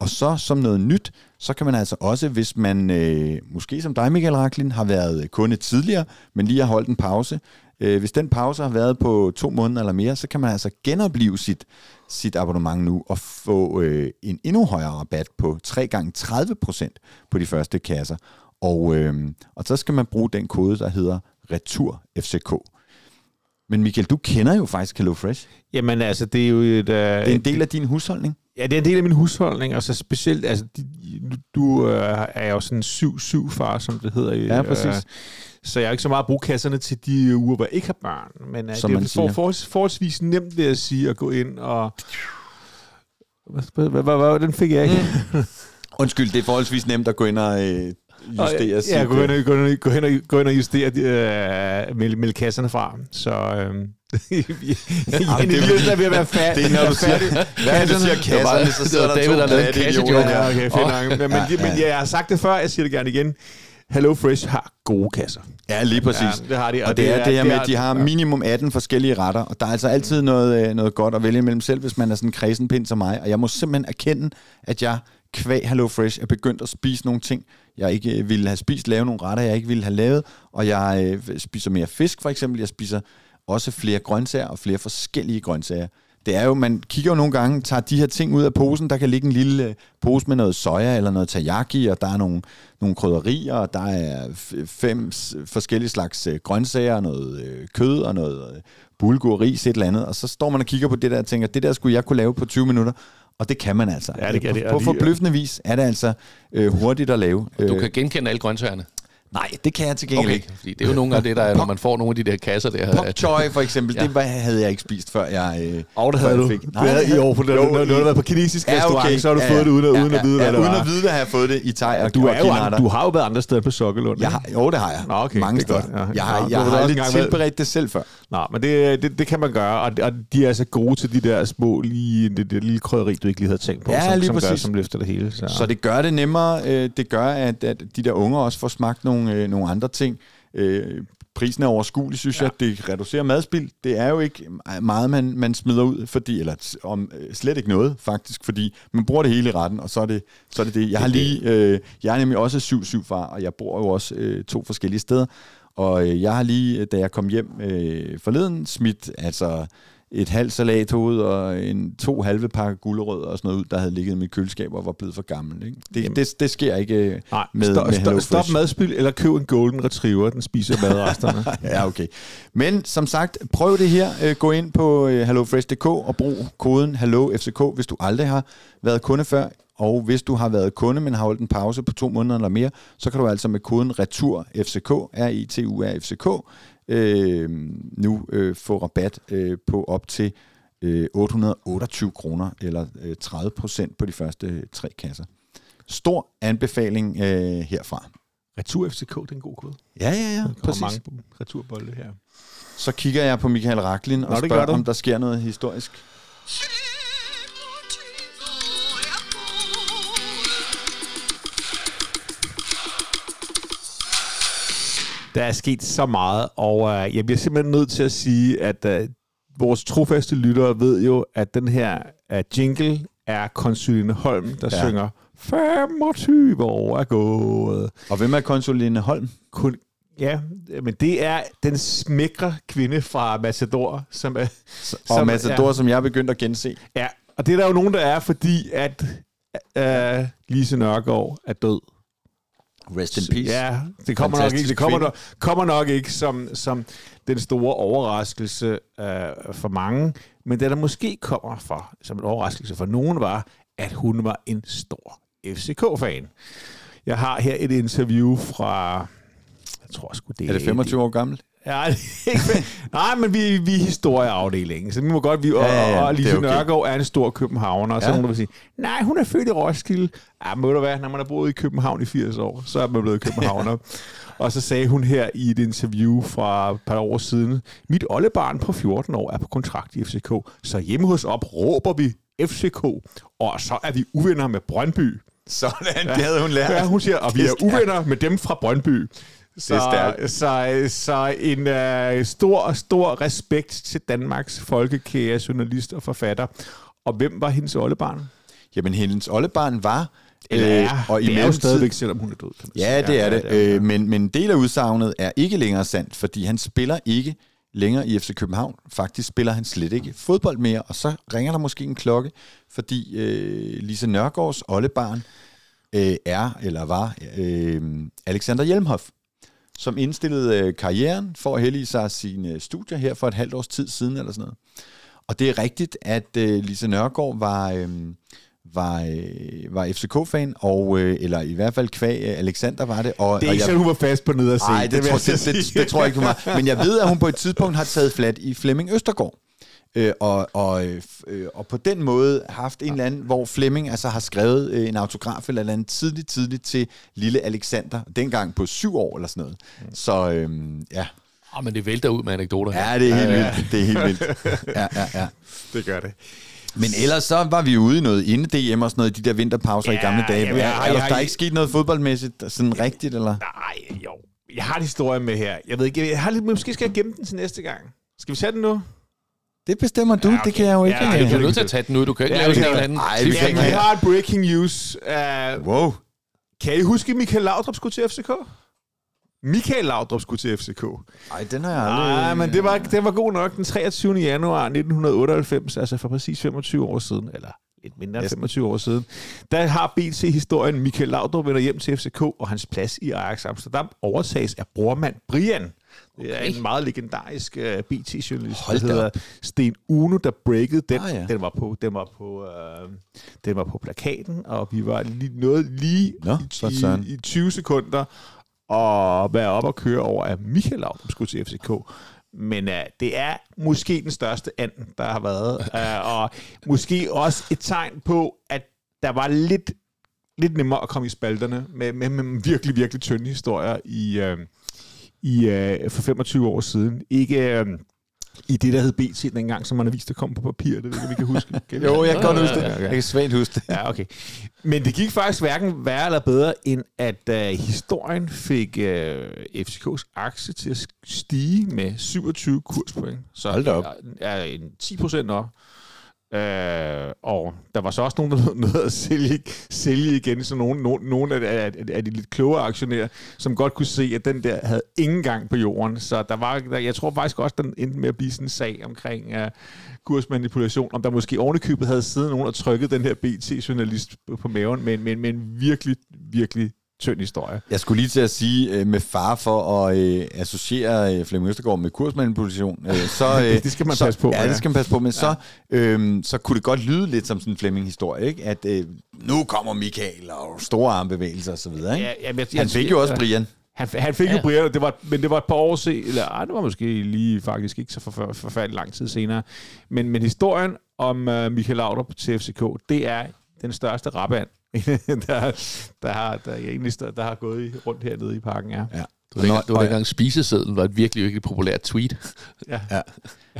Og så som noget nyt, så kan man altså også, hvis man øh, måske som dig, Michael Raklin, har været øh, kunde tidligere, men lige har holdt en pause, øh, hvis den pause har været på to måneder eller mere, så kan man altså genopleve sit, sit abonnement nu og få øh, en endnu højere rabat på 3 gange 30 procent på de første kasser. Og, øh, og så skal man bruge den kode, der hedder RETURFCK. Men Michael, du kender jo faktisk HelloFresh.
Jamen, altså, det er jo et... Uh,
Det er en del af din husholdning.
Ja, det er en del af min husholdning, og så specielt, altså, du øh, er jo sådan en 7-7-far, som det hedder. i,
Ja, præcis.
Øh, så jeg har ikke så meget at bruge kasserne til de uger, hvor jeg ikke har børn. Men øh,
Som
det er for, for, forholdsvis nemt, vil jeg sige, at gå ind og... Hvad, hvad, hvad, hvad, hvad den fik jeg ikke. Mm.
Undskyld, det er forholdsvis nemt at gå ind og øh, justere
ja,
sit,
gå ind, og, gå, ind og, gå, hen og, gå ind og justere øh, melde, melde kasserne fra. Så øh, (laughs) Jan Eliassen er ved at være færdig.
Det er, når du siger, hver gang du siger kasserne, så sidder der
David,
to
der lavede en
idioter.
Ja, okay, fedt nok. Men, men,
Ja,
men
ja.
jeg har sagt det før, jeg siger det gerne igen. Hello Fresh har gode kasser.
Ja, lige præcis.
Ja, det har de.
Og, det, er det her med, at de har minimum 18 forskellige retter, og der er altså altid noget, øh, noget godt at vælge imellem selv, hvis man er sådan en kredsenpind som mig. Og jeg må simpelthen erkende, at jeg kvæg Hello Fresh er begyndt at spise nogle ting, jeg ikke øh, ville have spist, lave nogle retter, jeg ikke ville have lavet, og jeg øh, spiser mere fisk for eksempel, jeg spiser også flere grøntsager og flere forskellige grøntsager. Det er jo, man kigger jo nogle gange, tager de her ting ud af posen, der kan ligge en lille øh, pose med noget soja eller noget teriyaki, og der er nogle, nogle krydderier, og der er fem forskellige slags øh, grøntsager, noget øh, kød og noget bulgur, ris, et eller andet, og så står man og kigger på det der og tænker, det der skulle jeg kunne lave på 20 minutter, og det kan man altså.
Ja, det kan
på,
det, og
på
de-
forbløffende vis er det altså øh, hurtigt at lave.
Du
Øh,
kan genkende alle grøntsagerne.
Nej, det kan jeg til gengæld
Okay,
ikke.
fordi det er jo nogle af det, der er, når man får nogle af de der kasser der. At-
choy for eksempel,
Ja.
det havde jeg ikke spist, før jeg... Øh,
Og det havde du.
fik- Nej,
havde i år, for når,
jo,
når, du har været på kinesisk
Ja,
restaurant,
okay.
så har du
Ja,
fået
ja.
det uden, at,
ja,
uden at vide,
ja,
hvad det
uden at vide det, har jeg fået det i thai og
Du, er jo, du har jo været andre steder på Sokkelund.
Jeg har, jo, det har jeg.
Nå, okay,
Mange
det er
steder.
Ja.
Jeg har, jeg har
har
aldrig tilberedt det selv før.
Nå, men det, det, det kan man gøre, og, og de er altså gode til de der små, lige, det, det lille krydderi, du ikke lige havde tænkt på,
Ja,
som,
lige
som, gør, som løfter det hele. Så,
Så det gør det nemmere. Øh, det gør, at, at de der unger også får smagt nogle, øh, nogle andre ting. Øh, prisen er overskuelig, synes ja. jeg. Det reducerer madspild. Det er jo ikke meget, man, man smider ud, fordi, eller om, øh, slet ikke noget, faktisk, fordi man bruger det hele i retten, og så er det så er det. det. Jeg har lige, øh, jeg er nemlig også 7-7 far, og jeg bor jo også øh, to forskellige steder. Og øh, jeg har lige, da jeg kom hjem øh, forleden, smidt altså et halvt salathoved og en to halve pakke gulerødder og sådan noget ud, der havde ligget i mit køleskab og var blevet for gammel. Ikke? Det, det, det sker ikke øh,
Nej,
med,
stop,
med
stop, stop madspil, eller køb en golden retriever, den spiser madresterne. (laughs)
ja, okay. Men som sagt, prøv det her. Øh, Gå ind på øh, hellofresh.dk og brug koden HelloFCK, hvis du aldrig har været kunde før. Og hvis du har været kunde, men har holdt en pause på to måneder eller mere, så kan du altså med koden RETURFCK, R-I-T-U-R-F-C-K, øh, nu øh, få rabat øh, på op til øh, 828 kroner, eller øh, 30 procent på de første øh, tre kasser. Stor anbefaling øh, herfra.
Retur FCK, det er en god kode.
Ja, ja, ja,
Der
præcis.
mange returbolde her.
Så kigger jeg på Michael Raklin og
Nå,
spørger, om der sker noget historisk.
Der er sket så meget, og øh, jeg bliver simpelthen nødt til at sige, at øh, vores trofaste lyttere ved jo, at den her øh, jingle er konsuline Holm, der
Ja.
synger 25 år er gået.
Og hvem er konsuline Holm?
Kun, ja, men det er den smækre kvinde fra Matador, som er...
Og
Som-
Matador,
ja.
som jeg er begyndt at gense.
Ja, og det er der jo nogen, der er, fordi at øh, Lise Nørgaard er død.
Rest in peace.
Ja, det kommer nok
Fantastisk
ikke, det kommer nok, kommer nok ikke som, som den store overraskelse øh, for mange, men det der måske kommer for, som en overraskelse for nogen var, at hun var en stor FCK-fan. Jeg har her et interview fra, jeg tror sgu det
Er det 25 år gammelt?
Ja, er (laughs) ikke, nej, men vi, vi er historieafdelingen, så vi må godt, vi,
Ja, ja, ja,
og, og
er
Lise
okay.
Nørgaard er en stor københavner, og så
Ja.
ja. nogen, vil sige, nej, hun er født i Roskilde. Ja, må du hvad, når man har boet i København i 80 år, så er man blevet (laughs) københavner. og så sagde hun her i et interview fra et par år siden, mit oldebarn på 14 år er på kontrakt i FCK, så hjemme hos op råber vi FCK, og så er vi uvenner med Brøndby.
Sådan, det havde hun lært.
Ja, hun siger, og vi er
er
uvenner med dem fra Brøndby. Så,
stærkt.
så, så en uh, stor, stor respekt til Danmarks folkekære journalist og forfatter. Og hvem var hendes oldebarn?
Jamen, hendes oldebarn var...
Eller
øh,
er,
og i
det er jo stadigvæk, selvom hun er død. Kan man
Ja,
sige.
det er det.
ja,
Øh, men, men en del af udsagnet er ikke længere sandt, fordi han spiller ikke længere i FC København. Faktisk spiller han slet ikke fodbold mere, og så ringer der måske en klokke, fordi øh, Lise Nørgaards oldebarn øh, er, eller var, øh, Alexander Hjelmhoff, som indstillede øh, karrieren for at hellige sig sine studier her for et halvt års tid siden, eller sådan noget. Og det er rigtigt, at øh, Lise Nørgaard var, øh, var, øh, var FCK-fan, og, øh, eller i hvert fald kvæg øh, Alexander var det. Og,
Det er
og
ikke sådan, hun var fast på nederse.
Nej, det, det, tror, det, det, det, det tror jeg ikke, hun var. Men jeg ved, at hun på et tidspunkt har taget flat i Flemming Østergaard. Øh, og, og, øh, øh, og på den måde haft en eller anden, hvor Flemming altså har skrevet øh, en autograf eller eller andet tidligt, tidligt til lille Alexander, dengang på syv år eller sådan noget. Så øh, ja.
Ah, men det vælter ud med anekdoter her.
ja, det er helt vildt. Det er helt vildt. (laughs) Ja, ja, ja.
det gør det.
Men ellers så var vi ude i noget inde-DM og sådan noget, i de der vinterpauser ja, i
Ja,
gamle dage.
jamen,
Ja, er,
har-
er, der, er ikke sket noget fodboldmæssigt sådan rigtigt, eller?
Nej, jo. Jeg har en historie med her. Jeg ved ikke, jeg har lidt, måske skal jeg gemme den til næste gang. Skal vi tage den nu?
Det bestemmer du,
Ja, okay.
det kan jeg jo ikke.
Ja, det
er
du
nødt til at tage den nu. Du kan ikke
Ja,
lave
det
sådan en eller anden
Ej, vi kan
har en breaking news. Uh,
Wow.
kan I huske, at Michael Laudrup skulle til FCK? Michael Laudrup skulle til FCK.
Nej, den har jeg aldrig...
Nej, men det var, det var god nok den 23. januar 1998, altså for præcis 25 år siden, eller lidt mindre end
Næsten.
25 år siden. Der har BT historien Michael Laudrup vender hjem til FCK, og hans plads i Ajax Amsterdam overtages af brormand Brian. Det er
Okay.
en meget legendarisk uh, BT-journalist,
Hold
der hedder Sten Uno, der breakede den.
Ah, ja.
Den var på, den var på, uh, den var på plakaten, og vi var lige, noget lige
Nå, søren.
i, i 20 sekunder og være op og køre over, at Michael Laudrup skulle til FCK. Men uh, det er måske den største and, der har været. Uh, (laughs) og måske også et tegn på, at der var lidt, lidt nemmere at komme i spalterne med, med, med virkelig, virkelig tynde historier i, uh, i uh, for 25 år siden. Ikke uh, i det, der hed BT dengang, som man har vist, der kom på papir. Det ved jeg, vi kan huske. Kan? (laughs)
Jo, jeg kan godt huske det. Jeg kan svagt huske det.
Ja, okay. Men det gik faktisk hverken værre eller bedre, end at uh, historien fik uh, FCK's aktie til at stige med 27 kurspoint. Så
Hold da op.
Er, er en 10 procent op. Øh, og der var så også nogen, der lød noget at sælge, sælge igen, så nogle, nogle, nogle af, af, af de lidt klogere aktionærer, som godt kunne se, at den der havde ingen gang på jorden. Så der var, der, jeg tror faktisk også, den endte med at blive sådan en sag omkring uh, kursmanipulation, om der måske ovenikøbet havde siddet nogen og trykket den her BT-journalist på maven, men, men, men virkelig, virkelig tynd historie.
Jeg skulle lige til at sige, øh, med far for at øh, associere øh, Flemming Østergaard med kursmanipulation, øh, så... (laughs)
Øh, det skal man
så,
passe på.
Ja, det skal man passe på, men ja. så, øh, så kunne det godt lyde lidt som sådan en Flemming-historie, ikke? At øh, nu kommer Michael og store armbevægelser og så videre, ikke? Ja, ja, jeg, Han fik jo også Brian.
Han, han fik ja. jo Brian, det var, men det var et par år senere, eller ej, det var måske lige faktisk ikke så for, forfærdelig lang tid senere. Men, men historien om uh, Michael Laudrup til FCK, det er den største rabat, (laughs) der, der, har, der, egentlig, der har gået rundt hernede i parken, ja. ja.
Du var, dengang, du var dengang spisesedlen var et virkelig, virkelig populært tweet. (laughs)
Ja, ja,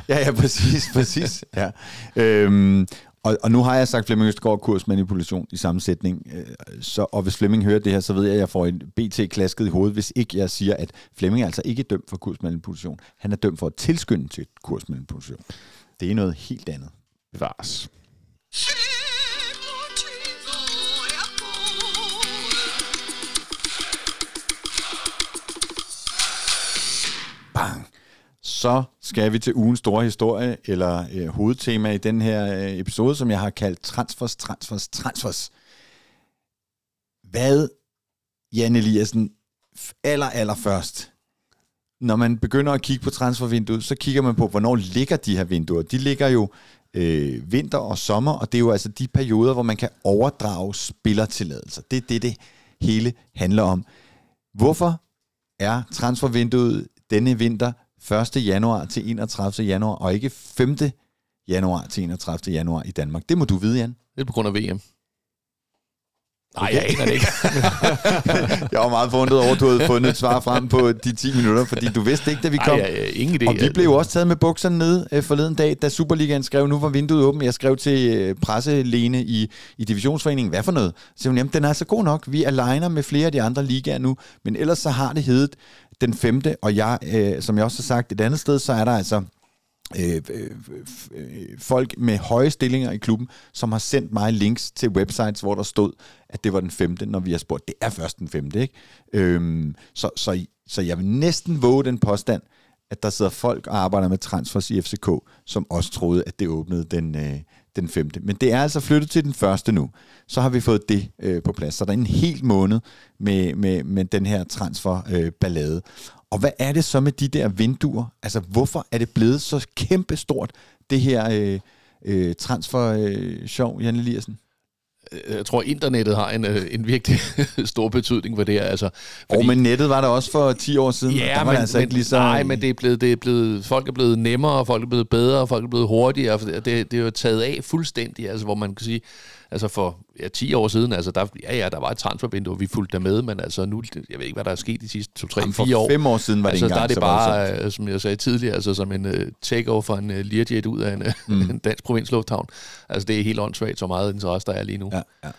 ja, ja præcis, præcis. Ja. Øhm, og, og nu har jeg sagt Flemming Østergaard kursmanipulation i sammensætning, øh, så, og hvis Flemming hører det her, så ved jeg, at jeg får en BT klasket i hovedet, hvis ikke jeg siger, at Flemming er altså ikke dømt for kursmanipulation. Han er dømt for at tilskynde til kursmanipulation. Det er noget helt andet.
Bevares.
Bang, så skal vi til ugens store historie, eller øh, hovedtema i den her øh, episode, som jeg har kaldt Transfers, Transfers, Transfers. Hvad, Jan Eliassen, aller, aller først, når man begynder at kigge på transfervinduet, så kigger man på, hvornår ligger de her vinduer. De ligger jo øh, vinter og sommer, og det er jo altså de perioder, hvor man kan overdrage spillertilladelser. Det er det, det hele handler om. Hvorfor er transfervinduet denne vinter 1. januar til 31. januar, og ikke 5. januar til 31. januar i Danmark. Det må du vide, Jan.
Det er på grund af VM. Nej, okay. jeg aner det ikke. (laughs)
jeg var meget forundret over, at du havde fundet et svar frem på de 10 minutter, fordi du vidste ikke, da vi kom.
Nej, ja, ingen idé.
Og vi blev jo også taget med bukserne ned øh, forleden dag, da Superligaen skrev, nu var vinduet åbent. Jeg skrev til øh, presselene i, i divisionsforeningen, hvad for noget? Så hun, jamen, den er altså god nok. Vi aligner med flere af de andre ligaer nu, men ellers så har det heddet den femte, og jeg, øh, som jeg også har sagt et andet sted, så er der altså øh, øh, øh, folk med høje stillinger i klubben, som har sendt mig links til websites, hvor der stod, at det var den femte, når vi har spurgt, det er først den femte, ikke? Øhm, så, så, så jeg vil næsten våge den påstand, at der sidder folk og arbejder med transfers i FCK, som også troede, at det åbnede den, øh, den 5. Men det er altså flyttet til den første nu. Så har vi fået det øh, på plads. Så der er en hel måned med, med, med den her transferballade. Øh, og hvad er det så med de der vinduer? Altså, hvorfor er det blevet så kæmpestort, det her øh, øh, transfer-show, øh, Jan Eliassen?
Øh, jeg tror, internettet har en, øh, en virkelig (laughs) stor betydning for det her. Altså,
fordi, og men nettet var der også for 10 år siden.
Ja, var men, altså men, ikke lige så... nej, men det er blevet, det er blevet, folk er blevet nemmere, folk er blevet bedre, folk er blevet hurtigere. Det, det er jo taget af fuldstændig, altså, hvor man kan sige, altså for ja, 10 år siden, altså der, ja, ja, der var et transfervindue, vi fulgte der med, men altså nu, jeg ved ikke, hvad der er sket de sidste 2, 3, 4 år.
Fem år siden var
altså,
det
engang, der er det bare, uh, som jeg sagde tidligere, altså som en uh, takeover for en uh, Learjet ud af en, mm. en dansk provinslufthavn. Altså det er helt åndssvagt, så meget interesse der er lige nu.
Ja, ja.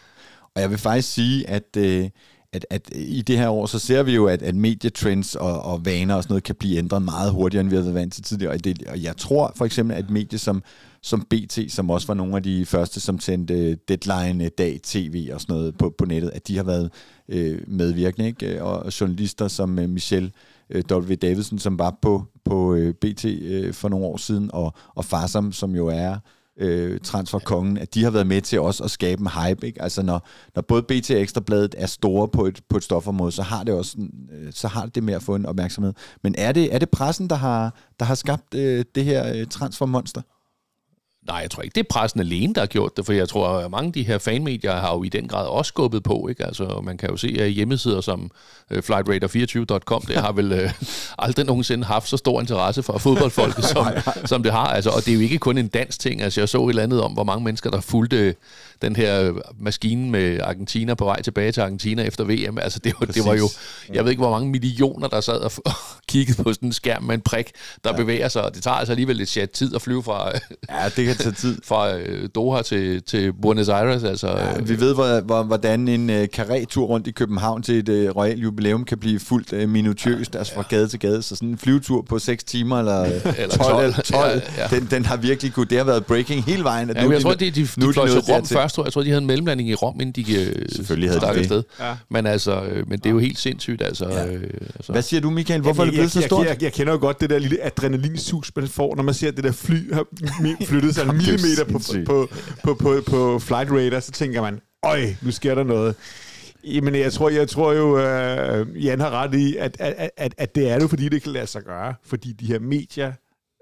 Og jeg vil faktisk sige, at... Øh, at, at i det her år, så ser vi jo, at, at medietrends og, og vaner og sådan noget kan blive ændret meget hurtigere, end vi har været vant til tidligere. Og, det, og jeg tror for eksempel, at medie som, som BT, som også var nogle af de første, som sendte øh, Deadline, øh, Dag, TV og sådan noget på, på nettet, at de har været øh, medvirkende. Ikke? Øh, og journalister som øh, Michelle øh, W. Davidson, som var på, på øh, BT øh, for nogle år siden, og, og Farsam, som jo er øh, transferkongen, at de har været med til også at skabe en hype. Ikke? Altså når, når både BT og Ekstrabladet er store på et, på et stofområde, så har det også øh, så har det med at få en opmærksomhed. Men er det, er det pressen, der har, der har skabt øh, det her øh, transfermonster?
Nej, jeg tror ikke, det er pressen alene, der har gjort det, for jeg tror, at mange af de her fanmedier har jo i den grad også skubbet på. Ikke? Altså, man kan jo se, at hjemmesider som uh, flightrater24.com, det har vel uh, (laughs) aldrig nogensinde haft så stor interesse for fodboldfolket, (laughs) som, som det har. Altså, og det er jo ikke kun en dansk ting. Altså, jeg så et eller andet om, hvor mange mennesker, der fulgte den her maskine med Argentina på vej tilbage til Argentina efter VM. Altså, det, var, det var jo, jeg ved ikke, hvor mange millioner, der sad og (laughs) kiggede på sådan en skærm med en prik, der ja. bevæger sig, og det tager altså alligevel lidt tid at flyve fra,
ja, det kan kan tage tid.
Fra øh, Doha til, til Buenos Aires. Altså,
Ja,
øh,
vi ved, hvor, hvor, hvordan en karretur rundt i København til et royal jubilæum kan blive fuldt minutiøst, altså fra gade til gade. Så sådan en flyvetur på 6 timer eller,
Eller
12,
12,
eller 12
ja, ja.
Den, den har virkelig kunne, det har været breaking hele vejen. At
Ja,
nu
jeg tror, de, de,
nu er
de fløj til Rom
dertil.
først. Tror jeg. jeg tror, de havde en mellemlanding i Rom, inden de øh,
Selvfølgelig havde de det.
afsted.
Ja.
Men altså, øh, men det er jo helt sindssygt. Altså,
Ja.
øh, altså.
Hvad siger du, Michael? Hvorfor er det
jeg,
blevet så
jeg,
stort?
Jeg, jeg, jeg kender jo godt det der lille adrenalinsus, man får, når man ser, det der fly (laughs) har flyttet sig
det jo
millimeter på, på, på, på, på flight radar, så tænker man, øj, nu sker der noget. Jamen, jeg tror, jeg tror jo, øh, Jan har ret i, at, at, at, at det er jo, fordi det kan lade sig gøre. Fordi de her medier,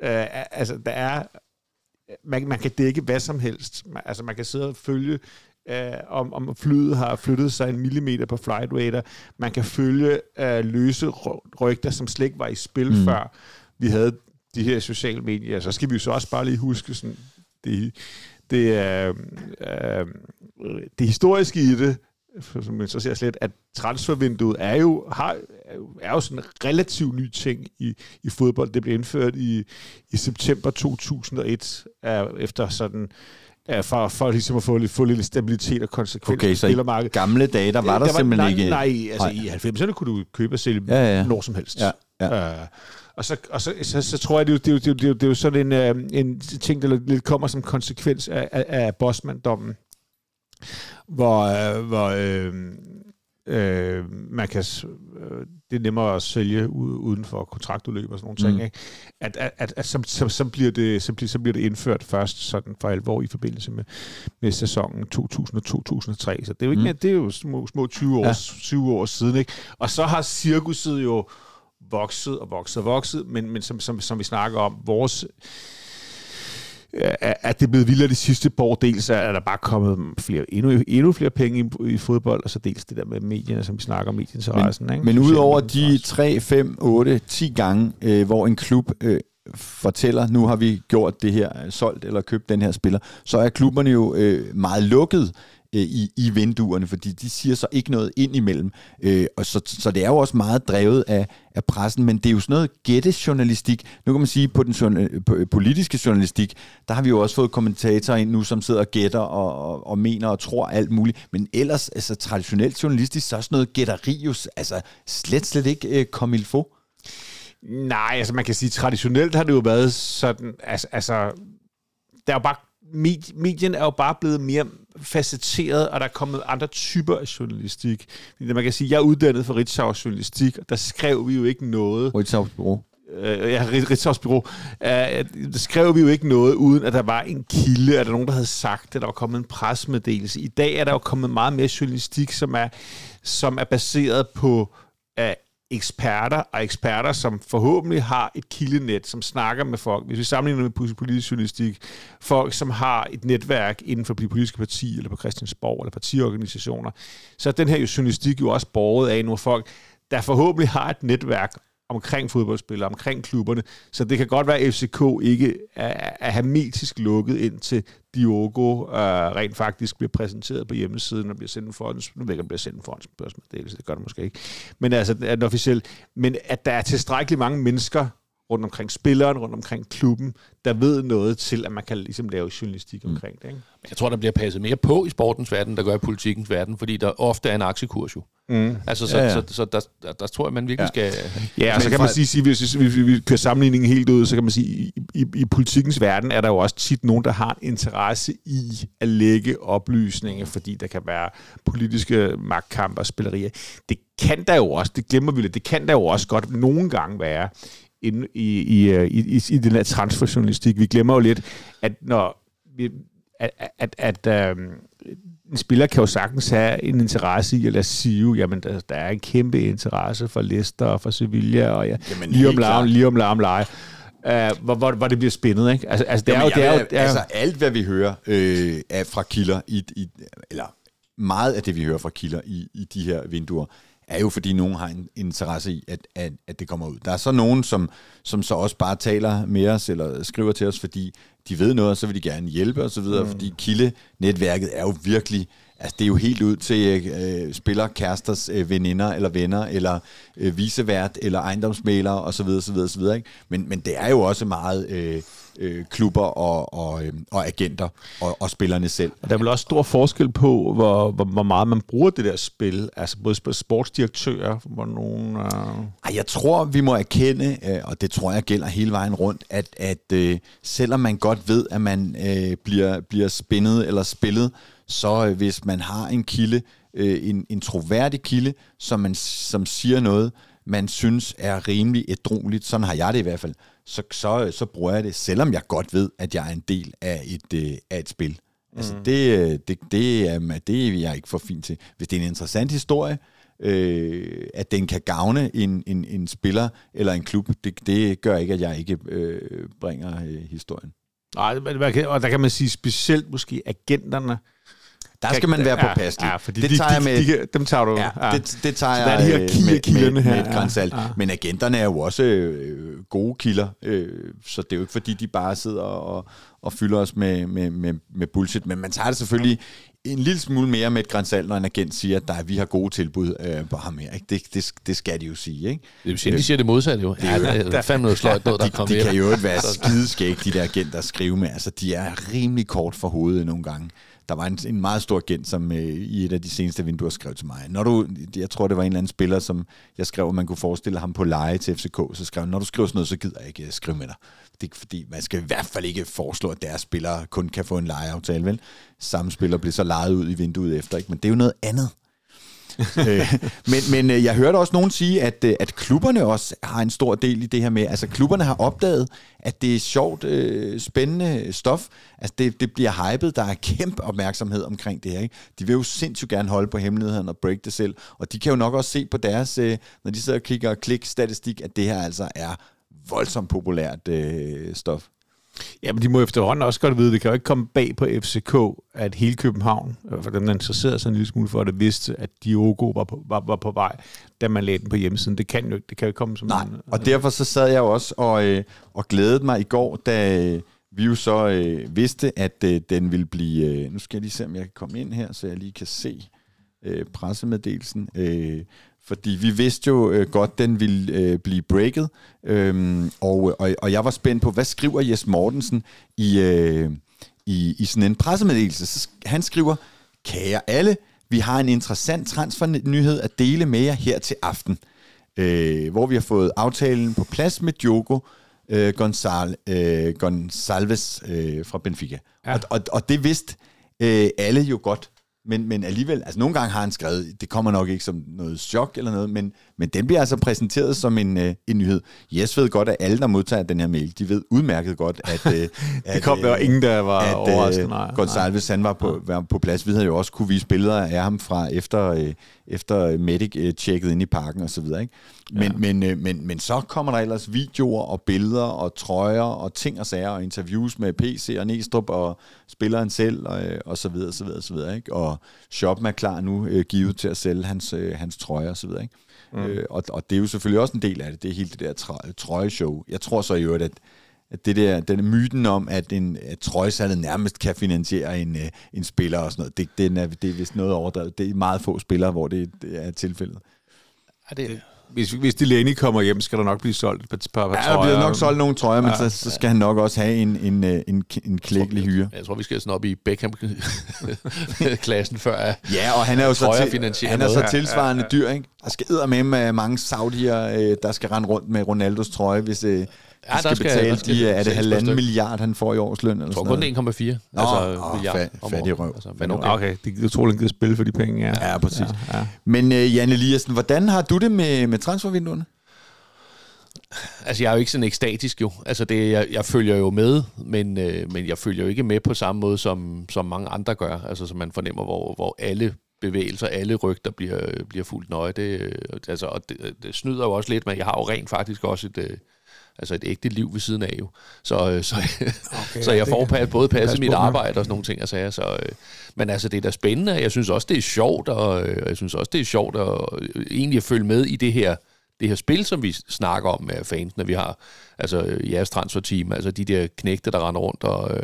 øh, altså, der er, man, man kan dække hvad som helst. Man, altså, man kan sidde og følge, øh, om, om flyet har flyttet sig en millimeter på flight radar. Man kan følge øh, løse ry- rygter, som slet ikke var i spil
mm.
før vi havde de her sociale medier. Så skal vi jo så også bare lige huske sådan, det, det, er, øh, det historiske i det, som man så ser slet, at transfervinduet er jo, har, er jo- er sådan en relativt ny ting i, i fodbold. Det blev indført i, i september 2001, øh, efter sådan, øh, for, for ligesom at få, lidt- få lidt stabilitet og konsekvens
Okay,
på
så i gamle dage, der var der, simpelthen
nej,
ikke...
Nej, altså
Nej.
i 90'erne kunne du købe og sælge
Ja, ja, ja.
når som helst.
Ja, ja.
Øh, og så, og så, så, så tror jeg, det er, jo- det, er, jo- det, er, jo- det, er, jo- sådan en, øh, en ting, der lidt kommer som konsekvens af, af, af Bosman-dommen, hvor, øh, hvor øh, øh, man kan, øh, det er nemmere at sælge uden for kontraktudløb og sådan nogle ting,
Mm.
ikke? At, at, at, at så, så, så, bliver det, så, bliver, så bliver det indført først sådan for alvor i forbindelse med, med sæsonen 2000-2003. Så det er jo ikke
Mm.
mere, det er jo små, små 20 år,
Ja.
ja. 20 år siden, ikke? Og så har cirkuset jo vokset og vokset og vokset, men, men som, som, som vi snakker om, vores at det er blevet vildere de sidste par år. Dels er er der bare kommet flere, endnu, endnu flere penge i, i fodbold, og så dels det der med medierne, som vi snakker om, medieinteressen. ikke?
Men udover de
medieinteresse.
3, 5, 8, 10 gange, øh, hvor en klub øh, fortæller, nu har vi gjort det her, solgt eller købt den her spiller, så er klubberne jo øh, meget lukket øh, i, i vinduerne, fordi de siger så ikke noget ind imellem. Øh, og så, så det er jo også meget drevet af, af pressen, men det er jo sådan noget gættejournalistik. Nu kan man sige, på den journal, på, øh, politiske journalistik, der har vi jo også fået kommentatorer ind nu, som sidder og gætter og, og, og mener og tror alt muligt. Men ellers, altså traditionelt journalistisk, så er sådan noget gætterius, altså, slet, slet ikke øh, comme il faut.
Nej, altså man kan sige, traditionelt har det jo været sådan, altså, altså der er jo bare, medien er jo bare blevet mere facetteret, og der er kommet andre typer af journalistik. Man kan sige, jeg er uddannet for Ritzau's journalistik, og der skrev vi jo ikke noget,
Ritzau's Bureau.
øh, ja, Rit- Ritzau's bureau, øh, der skrev vi jo ikke noget, uden at der var en kilde, at der nogen, der havde sagt det, der var kommet en presmeddelelse. I dag er der jo kommet meget mere journalistik, som er, som er baseret på øh, eksperter, og eksperter, som forhåbentlig har et kildenet, som snakker med folk. Hvis vi sammenligner med politisk journalistik, folk, som har et netværk inden for de politiske partier, eller på Christiansborg, eller partiorganisationer, så er den her journalistik jo også borget af nogle folk, der forhåbentlig har et netværk omkring fodboldspillere, omkring klubberne. Så det kan godt være, at FCK ikke er, er hermetisk lukket ind til Diogo øh, rent faktisk bliver præsenteret på hjemmesiden og bliver sendt en forhånds... Nu ved jeg det bliver sendt en forhåndsmeddelelse, det gør det måske ikke. Men altså, er den. Men at der er tilstrækkeligt mange mennesker rundt omkring spilleren, rundt omkring klubben, der ved noget til, at man kan ligesom lave journalistik omkring det. Ikke?
Jeg tror, der bliver passet mere på i sportens verden, der gør i politikens verden, fordi der ofte er en aktiekurs jo.
Mm.
Altså, så,
Ja,
ja, så, så der, der, der tror jeg, man virkelig
Ja.
skal...
Ja, og så kan man sige, hvis, hvis vi, vi kører sammenligningen helt ud, så kan man sige, i, i, i politikens verden er der jo også tit nogen, der har en interesse i at lægge oplysninger, fordi der kan være politiske magtkampe og spillerier. Det kan der jo også, det glemmer vi lidt, det kan der jo også godt nogle gange være inde i, i, øh, i, i, i den her transferjournalistik. Vi glemmer jo lidt, at når vi, at, at, at øhm, en spiller kan jo sagtens have en interesse i at lade sige, jamen der, der er en kæmpe interesse for Leicester og for Sevilla, og ja,
Jamen,
lige om larm, lige om larm leje. Uh, hvor, hvor, hvor, det bliver spændet, ikke? Altså, altså det er jo... Det er jo det er,
altså alt, hvad vi hører øh, er fra kilder, i, i, eller meget af det, vi hører fra kilder i, i de her vinduer, er jo fordi nogen har en interesse i, at, at, at det kommer ud. Der er så nogen, som, som så også bare taler med os, eller skriver til os, fordi de ved noget, og så vil de gerne hjælpe osv., mm. fordi kildenetværket er jo virkelig Altså, det er jo helt ud til øh, spiller, kæresters øh, veninder eller venner, eller øh, visevært, eller ejendomsmalere osv. osv., osv. Ikke? Men, men det er jo også meget øh, øh, klubber og, og, øh, og agenter og, og spillerne selv.
Og der er vel også stor forskel på, hvor, hvor, hvor meget man bruger det der spil. Altså både sportsdirektører, hvor nogen... Øh...
Ej, jeg tror, vi må erkende, øh, og det tror jeg gælder hele vejen rundt, at, at øh, selvom man godt ved, at man øh, bliver, bliver spændet eller spillet, så øh, hvis man har en kilde, øh, en, en troværdig kilde, som, man, som siger noget, man synes er rimelig ædroligt, sådan har jeg det i hvert fald, så, så, så bruger jeg det, selvom jeg godt ved, at jeg er en del af et, øh, af et spil. Altså, mm. det, øh, det, det, er, det er jeg ikke for fint til. Hvis det er en interessant historie, øh, at den kan gavne en, en, en spiller eller en klub, det, det gør ikke, at jeg ikke øh, bringer øh, historien.
Nej, og der kan man sige specielt måske agenterne,
der skal man være på pas.
Ja, fordi det de, tager de, jeg med, de, dem tager du.
Ja, ja. Det, det tager jeg det her med, med, med et grænsalt. Ja. Men agenterne er jo også øh, gode kilder, øh, så det er jo ikke fordi, de bare sidder og, og fylder os med, med, med, med bullshit. Men man tager det selvfølgelig en lille smule mere med et grænsalt, når en agent siger, at der, vi har gode tilbud øh, på ham her. Ikke? Det, det, det skal de jo sige. Ikke?
Det er sjældent, de siger det modsatte jo. Det er, ja, der, der er fandme noget sløjt noget, der
de,
kommer
De kan jo ikke være skideskæg, de der agenter at skrive med. Altså, de er rimelig kort for hovedet nogle gange der var en, en meget stor gen, som øh, i et af de seneste vinduer skrev til mig. Når du, jeg tror, det var en eller anden spiller, som jeg skrev, at man kunne forestille ham på leje til FCK, så skrev når du skriver sådan noget, så gider jeg ikke øh, skrive med dig. Det er fordi, man skal i hvert fald ikke foreslå, at deres spillere kun kan få en lejeaftale, vel? Samme spiller bliver så lejet ud i vinduet efter, ikke? Men det er jo noget andet. (laughs) Øh, men men øh, jeg hørte også nogen sige, at, øh, at klubberne også har en stor del i det her med, altså klubberne har opdaget, at det er sjovt, spændende stof. Altså det, det bliver hypet, der er kæmpe opmærksomhed omkring det her. Ikke? De vil jo sindssygt gerne holde på hemmeligheden og break det selv, og de kan jo nok også se på deres, når de sidder og kigger klik-statistik, at det her altså er voldsomt populært øh, stof.
Ja, men de må efterhånden også godt vide, det kan jo ikke komme bag på FCK, at hele København, for dem der interesserede sig en lille smule for det, vidste, at Diogo var på, var, var på vej, da man lagde den på hjemmesiden. Det kan jo det kan jo ikke komme som
Nej, en, og derfor så sad jeg jo også og, øh, og glædede mig i går, da øh, vi jo så øh, vidste, at øh, den ville blive... Øh, nu skal jeg lige se, om jeg kan komme ind her, så jeg lige kan se øh, pressemeddelelsen. Øh, fordi vi vidste jo øh, godt, den ville øh, blive breaket, øhm, og, og, og jeg var spændt på, hvad skriver Jes Mortensen i, øh, i, i sådan en pressemeddelelse. Så han skriver, kære alle, vi har en interessant transfernyhed at dele med jer her til aften, øh, hvor vi har fået aftalen på plads med Diogo øh, Gonzal, øh, Gonsalves øh, fra Benfica. Ja. Og, og, og det vidste øh, alle jo godt, men, men alligevel, altså nogle gange har han skrevet, det kommer nok ikke som noget chok eller noget, men, men den bliver altså præsenteret som en, øh, en nyhed. Yes ved godt, at alle, der modtager den her mail, de ved udmærket godt, at... Øh, (laughs)
det kom der øh, ingen, der var at, overrasket.
Nej, Gonsalves, han var på, var på plads. Vi havde jo også kunne vise billeder af ham fra efter, øh, efter Medic øh, tjekket ind i parken og så videre, ikke? Men, ja. men, øh, men, men så kommer der ellers videoer og billeder og trøjer og ting og sager og interviews med PC og Næstrup og spilleren selv og, øh, og så videre, så videre, så videre, ikke? Og shoppen er klar nu øh, givet til at sælge hans, øh, hans trøjer og så videre, ikke? Mm. Øh, og, og det er jo selvfølgelig også en del af det, det er hele det der trøjeshow. Jeg tror så i øvrigt, at at det der, den myten om, at en at trøjsalget nærmest kan finansiere en, øh, en spiller og sådan noget, det, det, er, det er vist noget overdrevet. Det er meget få spillere, hvor det, det er tilfældet.
Ja, det, hvis, hvis Delaney kommer hjem, skal der nok blive solgt et par, par, par
ja, trøjer. Ja, der bliver nok solgt nogle trøjer, men ja, så, så skal ja. han nok også have en, en, øh, en, en klækkelig hyre.
Jeg tror, vi skal sådan op i Beckham-klassen (laughs) før
Ja, og han er jo så, til, han er så tilsvarende ja, ja, ja. dyr, ikke? Der skal med med mange saudier, øh, der skal rende rundt med Ronaldos trøje, hvis, Ja, skal, skal betale skal, de, er det halvanden milliard, han får i årsløn? Eller
jeg tror kun 1,4 altså,
oh, milliard fa- fattig røv. Altså,
men okay, okay. det er utroligt at spille for de penge.
Ja, ja præcis. Ja, ja. Men uh, Jan Eliassen, hvordan har du det med, med transfervinduerne?
Altså, jeg er jo ikke sådan ekstatisk jo. Altså, det, jeg, jeg følger jo med, men, øh, men jeg følger jo ikke med på samme måde, som, som mange andre gør. Altså, så man fornemmer, hvor, hvor alle bevægelser, alle rygter bliver, bliver fuldt nøje. Det, øh, altså, og det, det snyder jo også lidt, men jeg har jo rent faktisk også et, øh, altså et ægte liv ved siden af jo. Så, øh, så, okay, (laughs) så jeg får pas, både passet mit arbejde og sådan nogle ting. Altså, så, øh, men altså, det er da spændende. Jeg synes også, det er sjovt, og jeg synes også, det er sjovt at egentlig at følge med i det her det her spil, som vi snakker om med fansene. Vi har altså øh, jeres transferteam, altså de der knægte, der render rundt og øh,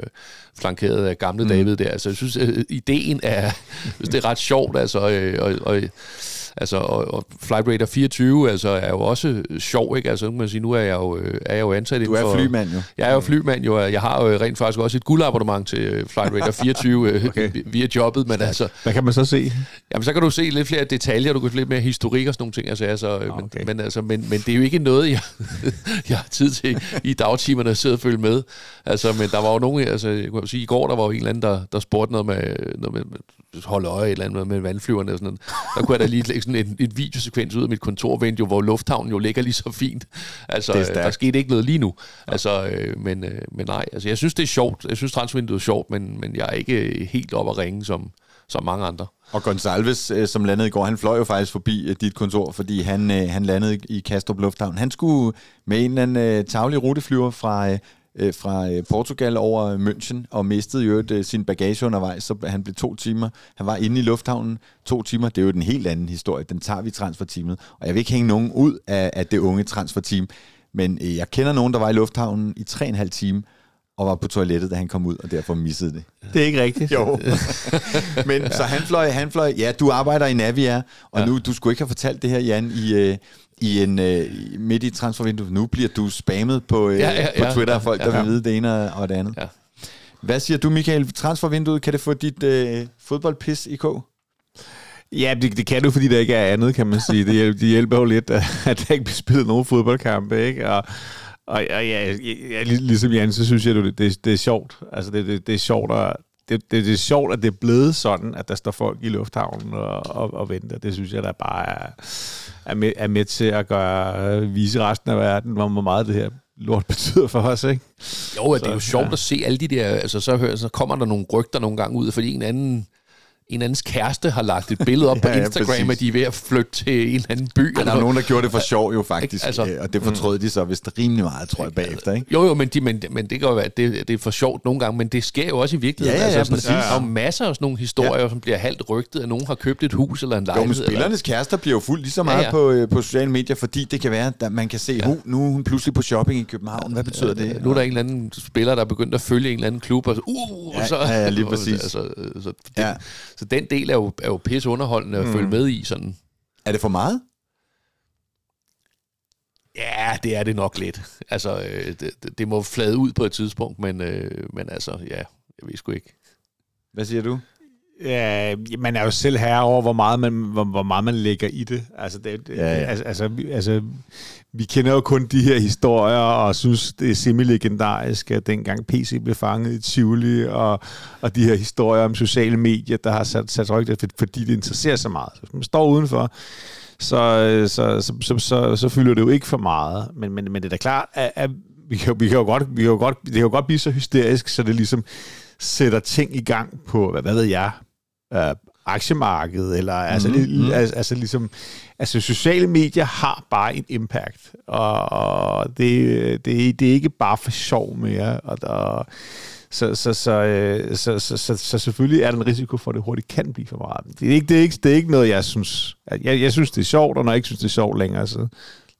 flankeret af gamle mm. David der. Altså jeg synes, øh, ideen er, (laughs) det er ret sjovt, altså, øh, og, og Altså, og, og Flight Radar 24 altså, er jo også sjov, ikke? Altså, kan man sige, nu er jeg jo, øh, er jeg jo ansat
Du er
for,
flymand jo.
Jeg er jo flymand jo. Jeg har jo rent faktisk også et guldabonnement til øh, Flight Radar 24 øh, (laughs) okay. via jobbet, men altså...
Hvad kan man så se?
Jamen, så kan du se lidt flere detaljer, du kan lidt mere historik og sådan nogle ting. Altså, altså, okay. men, men, altså, men, men det er jo ikke noget, jeg, (laughs) jeg har tid til i dagtimerne at sidde og følge med. Altså, men der var jo nogen, altså, jeg kan sige, i går, der var jo en eller anden, der, der spurgte noget med, noget med, med holde øje eller andet med vandflyverne og sådan noget. Der kunne jeg da lige lægge sådan en, en videosekvens ud af mit kontorvindue, hvor lufthavnen jo ligger lige så fint. Altså, der skete ikke noget lige nu. Ja. Altså, øh, men, øh, men nej, altså, jeg synes, det er sjovt. Jeg synes, transfervinduet er sjovt, men, men jeg er ikke helt op at ringe som, som mange andre.
Og Gonsalves, øh, som landede i går, han fløj jo faktisk forbi øh, dit kontor, fordi han, øh, han landede i Kastrup Lufthavn. Han skulle med en eller anden taglig ruteflyver fra øh, fra øh, Portugal over München, og mistede jo øh, sin bagage undervejs, så han blev to timer. Han var inde i lufthavnen to timer. Det er jo den helt anden historie. Den tager vi i transferteamet. Og jeg vil ikke hænge nogen ud af, af det unge transferteam, men øh, jeg kender nogen, der var i lufthavnen i tre og en halv time, og var på toilettet, da han kom ud, og derfor missede det.
Det er ikke rigtigt.
Jo. (laughs) Men så han fløj, han fløj, ja, du arbejder i Navia, og ja. nu, du skulle ikke have fortalt det her, Jan, i, i en øh, midt i transfervinduet. Nu bliver du spammet på, øh, ja, ja, ja, på Twitter af folk, ja, ja. der vil vide det ene og det andet. Ja. Hvad siger du, Michael? Transfervinduet, kan det få dit øh, fodboldpis i kog?
Ja, det, det kan du, fordi der ikke er andet, kan man sige. Det hjælper, det hjælper jo lidt, at der ikke bliver spillet nogen fodboldkampe, ikke? Og, og, og ja, ja, ligesom Jan, så synes jeg, det, det, det er sjovt. Altså, det, det, det er sjovt at, det, det, det er sjovt, at det er blevet sådan, at der står folk i lufthavnen og, og, og venter. Det synes jeg, der bare er, er, med, er med til at gøre, øh, vise resten af verden, hvor meget det her lort (laughs) betyder for os, ikke?
Jo, det er jo sjovt ja. at se alle de der, altså så, hører, så kommer der nogle rygter nogle gange ud, fordi en anden en andens kæreste har lagt et billede op (laughs) ja, på Instagram, ja, at de er ved at flytte til en eller anden by.
Ja, der er nogen, der gjorde det for sjov jo faktisk, altså, øh, og det fortrød mm. de så vist rimelig meget, tror jeg, bagefter. Ikke?
Jo, jo, men, de, men, men det kan jo være, at det, det er for sjovt nogle gange, men det sker jo også i virkeligheden.
Ja, ja, ja, altså, sådan,
Der er jo masser af sådan nogle historier, ja. som bliver halvt rygtet, at nogen har købt et hus eller en lejlighed.
Jo, men spillernes eller... kærester bliver jo fuldt lige så meget ja, ja. På, øh, på sociale medier, fordi det kan være, at man kan se, ja. nu er hun pludselig på shopping i København. Hvad betyder ja, det?
Nu er der en eller anden spiller, der er begyndt at følge en eller anden klub, og så, uh,
ja, så, ja, lige (laughs) præcis.
Altså, så, det, ja. Så den del er jo er jo pisse underholdende at mm. følge med i. Sådan.
Er det for meget?
Ja, det er det nok lidt. Altså, øh, det, det må flade ud på et tidspunkt, men, øh, men altså, ja, jeg ved sgu ikke.
Hvad siger du?
Ja, man er jo selv herre over, hvor meget man, hvor, hvor meget man lægger i det. Altså, det, ja, ja. Altså, altså, altså, vi kender jo kun de her historier, og synes, det er semi-legendarisk, at dengang PC blev fanget i Tivoli, og, og de her historier om sociale medier, der har sat, sat rygte, fordi det interesserer så meget. Så hvis man står udenfor, så, så, så, så, så, så fylder det jo ikke for meget. Men, men, men det er da klart, at, at vi, kan, vi kan jo godt, vi kan jo godt, det kan jo godt blive så hysterisk, så det ligesom sætter ting i gang på, hvad, hvad ved jeg, øh, aktiemarkedet, eller mm, altså, altså, altså ligesom, altså sociale medier har bare en impact, og, og det, det, det er ikke bare for sjov mere, og der, så, så, så, øh, så, så, så, så selvfølgelig er der en risiko for, at det hurtigt kan blive for meget. Det er ikke, det er ikke, det er ikke noget, jeg synes. Jeg, jeg synes, det er sjovt, og når jeg ikke synes, det er sjovt længere, så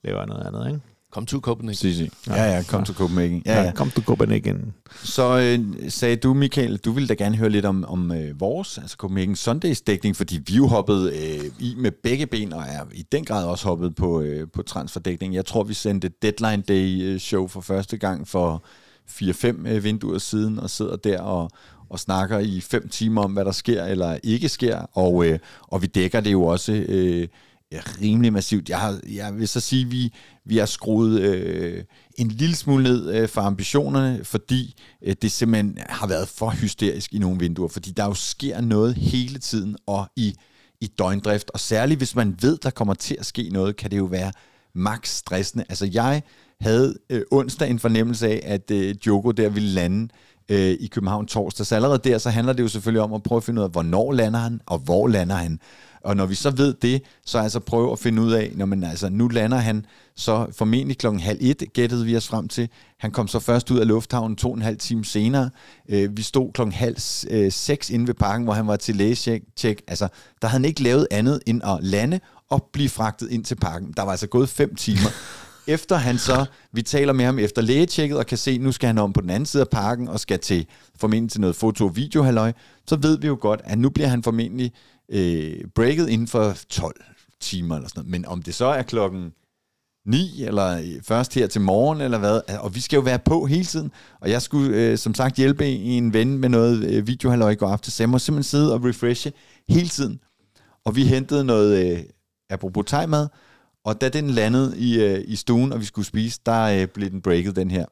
laver jeg noget andet. Ikke?
Kom to Copenhagen.
Si, si. Ja, ja, kom ja. til Copenhagen.
Ja, ja. kom til Copenhagen.
Så øh, sagde du, Michael, du ville da gerne høre lidt om, om øh, vores, altså Copenhagen Sundays dækning, fordi vi jo hoppede øh, i med begge ben, og er i den grad også hoppet på, øh, på transferdækning. Jeg tror, vi sendte Deadline Day øh, show for første gang for 4-5 øh, vinduer siden, og sidder der og, og snakker i fem timer om, hvad der sker eller ikke sker, og, øh, og vi dækker det jo også... Øh, ja, rimelig massivt. Jeg, har, jeg vil så sige, at vi, vi har skruet øh, en lille smule ned øh, for ambitionerne, fordi øh, det simpelthen har været for hysterisk i nogle vinduer, fordi der jo sker noget hele tiden og i, i døgndrift, og særligt hvis man ved, der kommer til at ske noget, kan det jo være max stressende. Altså jeg havde øh, onsdag en fornemmelse af, at øh, Djoko der ville lande øh, i København torsdag, så allerede der, så handler det jo selvfølgelig om at prøve at finde ud af, hvornår lander han, og hvor lander han. Og når vi så ved det, så altså prøve at finde ud af, når man altså, nu lander han så formentlig klokken halv et, gættede vi os frem til. Han kom så først ud af lufthavnen to og en halv time senere. Øh, vi stod klokken halv øh, seks inde ved parken, hvor han var til lægetjek. Altså, der havde han ikke lavet andet end at lande og blive fragtet ind til parken. Der var altså gået fem timer. (laughs) efter han så, vi taler med ham efter lægetjekket, og kan se, nu skal han om på den anden side af parken, og skal til, formentlig til noget foto- og video så ved vi jo godt, at nu bliver han formentlig øh, breaket inden for 12 timer eller sådan noget. Men om det så er klokken 9, eller øh, først her til morgen, eller hvad. Øh, og vi skal jo være på hele tiden. Og jeg skulle øh, som sagt hjælpe en ven med noget øh, videohalløj i går aftes, så jeg må simpelthen sidde og refreshe hele tiden. Og vi hentede noget, øh, apropos thai-mad, og da den landede i, øh, i stuen, og vi skulle spise, der øh, blev den breaket, den her.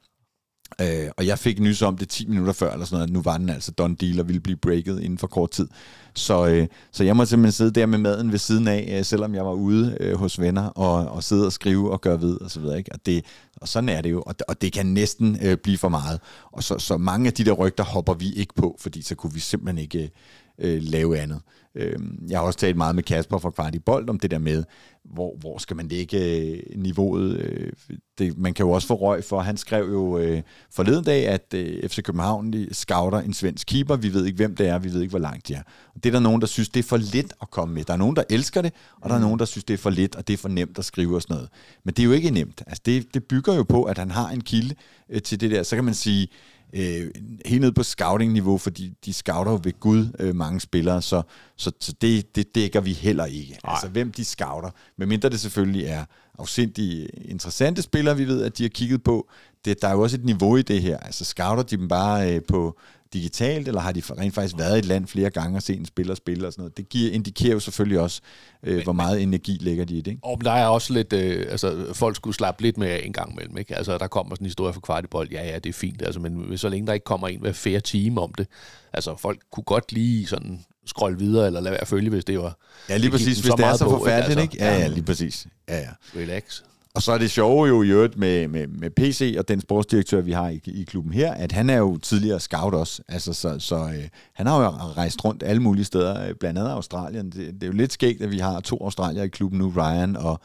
Øh, og jeg fik nys om det 10 minutter før, eller sådan noget, nu var den altså done deal og ville blive breaket inden for kort tid. Så, øh, så jeg må simpelthen sidde der med maden ved siden af, øh, selvom jeg var ude øh, hos venner, og, og sidde og skrive og gøre ved, og så videre. Ikke? Og, det, og sådan er det jo, og, og det kan næsten øh, blive for meget. Og så, så mange af de der rygter hopper vi ikke på, fordi så kunne vi simpelthen ikke øh, øh lave andet. Øh, jeg har også talt meget med Kasper fra Kvart i Bold om det der med, hvor, hvor skal man lægge øh, niveauet? Øh, det, man kan jo også få røg for, han skrev jo øh, forleden dag, at øh, FC København scouter en svensk keeper. Vi ved ikke, hvem det er, vi ved ikke, hvor langt de er. Og det er der nogen, der synes, det er for lidt at komme med. Der er nogen, der elsker det, og der er mm. nogen, der synes, det er for lidt, og det er for nemt at skrive og sådan noget. Men det er jo ikke nemt. Altså, det, det bygger jo på, at han har en kilde øh, til det der. Så kan man sige, øh, helt ned på scouting-niveau, fordi de scouter jo ved Gud øh, mange spillere, så, så, så det, det dækker vi heller ikke. Ej. Altså, hvem de scouter. Medmindre det selvfølgelig er afsindig interessante spillere, vi ved, at de har kigget på. Det, der er jo også et niveau i det her. Altså, scouter de dem bare øh, på digitalt, eller har de rent faktisk været i et land flere gange og set en spiller spille og sådan noget. Det giver, indikerer jo selvfølgelig også, øh, hvor meget energi lægger de i det. Ikke?
Og der er også lidt, øh, altså folk skulle slappe lidt med en gang imellem. Ikke? Altså der kommer sådan en historie fra kvartibold, ja ja, det er fint, altså, men så længe der ikke kommer en hver færre time om det, altså folk kunne godt lige sådan scrolle videre, eller lade være at følge, hvis det var...
Ja, lige præcis, hvis det er så forfærdeligt, ikke? Altså, ikke? Ja, ja, lige præcis. Ja, ja.
Relax.
Og så er det sjove jo i øvrigt med, med, med PC og den sportsdirektør, vi har i, i klubben her, at han er jo tidligere scout også. Altså, så så øh, han har jo rejst rundt alle mulige steder, øh, blandt andet Australien. Det, det er jo lidt skægt, at vi har to australier i klubben nu, Ryan og,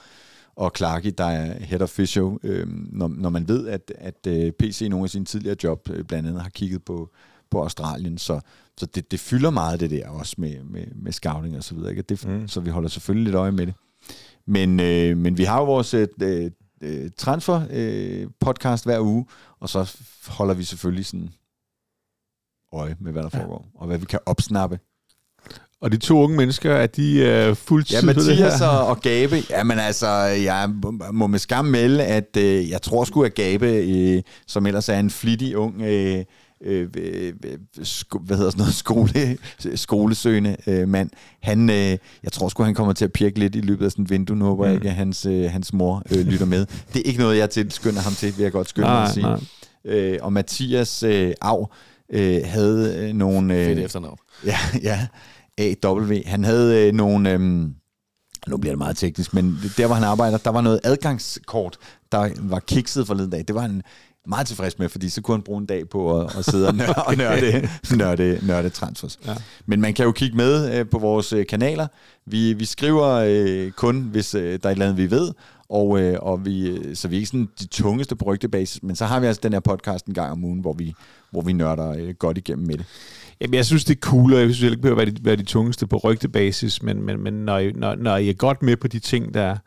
og Clarky, der er head of physio, øh, når, når man ved, at, at øh, PC i nogle af sine tidligere job øh, blandt andet har kigget på, på Australien. Så, så det, det fylder meget det der også med, med, med scouting og så videre. Ikke? Det, mm. Så vi holder selvfølgelig lidt øje med det. Men, øh, men vi har jo vores øh, øh, transfer øh, podcast hver uge, og så holder vi selvfølgelig sådan øje med, hvad der foregår, ja. og hvad vi kan opsnappe.
Og de to unge mennesker, er de øh, fuldtid
Ja, Mathias og, og Gabe, jamen altså, jeg må med skam melde, at øh, jeg tror sgu, at Gabe, øh, som ellers er en flittig ung øh, øh, øh, sko, hvad hedder sådan noget, skole, (laughs) skolesøgende øh, mand. Han, øh, jeg tror sgu, han kommer til at pirke lidt i løbet af sådan et vindue. Nu håber jeg ikke, at hans, øh, hans mor øh, lytter med. Det er ikke noget, jeg tilskynder ham til, vil jeg godt skynde mig at sige. Nej. Øh, og Mathias øh, Av øh, havde øh, nogle...
Øh, Fedt efternavn. (laughs)
Ja, ja. AW. Han havde øh, nogle... Øh, nu bliver det meget teknisk, men der, hvor han arbejder, der var noget adgangskort, der var kikset forleden dag. Det var en, meget tilfreds med, fordi så kunne han bruge en dag på at, at sidde og (laughs) nørde, okay. nørde, nørde, nørde transfers. Ja. Men man kan jo kigge med øh, på vores øh, kanaler. Vi, vi skriver øh, kun, hvis øh, der er et eller andet, vi ved, og, øh, og vi, øh, så vi er ikke sådan de tungeste på rygtebasis, men så har vi altså den her podcast en gang om ugen, hvor vi, hvor vi nørder øh, godt igennem med det.
Jamen, jeg synes, det er cool, og jeg synes ikke behøver at være de, være de tungeste på rygtebasis, men, men, men når, I, når, når I er godt med på de ting, der,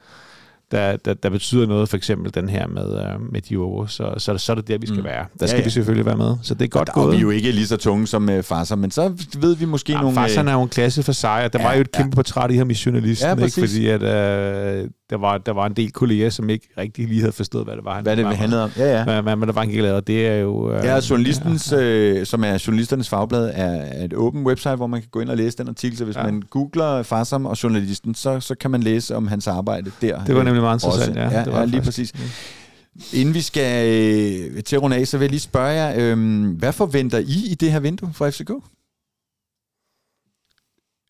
der, der, der betyder noget, for eksempel den her med, uh, med Diogo, så, så, så er det der, vi skal mm. være. Der skal ja, ja. vi selvfølgelig være med, så det er godt
og der
gået.
er vi jo ikke lige så tunge som uh, Farser, men så ved vi måske ja, nogle...
Farser er jo en klasse for sig, og der ja, var jo et kæmpe ja. portræt i ham i journalisten, ja, ikke? fordi at, uh, der, var, der var en del kolleger, som ikke rigtig lige havde forstået, hvad det var.
Han hvad det var, handlede om. Ja, ja.
Men, men der var ikke lavet, det er jo... Uh,
ja, journalistens, ja, ja. Øh, som er journalisternes fagblad, er et åbent website, hvor man kan gå ind og læse den artikel, så hvis ja. man googler Farsam og journalisten, så, så kan man læse om hans arbejde der.
Det var nemlig meget interessant,
ja. Ja, det var ja lige præcis. Inden vi skal øh, til runde af, så vil jeg lige spørge jer, øh, hvad forventer I i det her vindue fra FCK?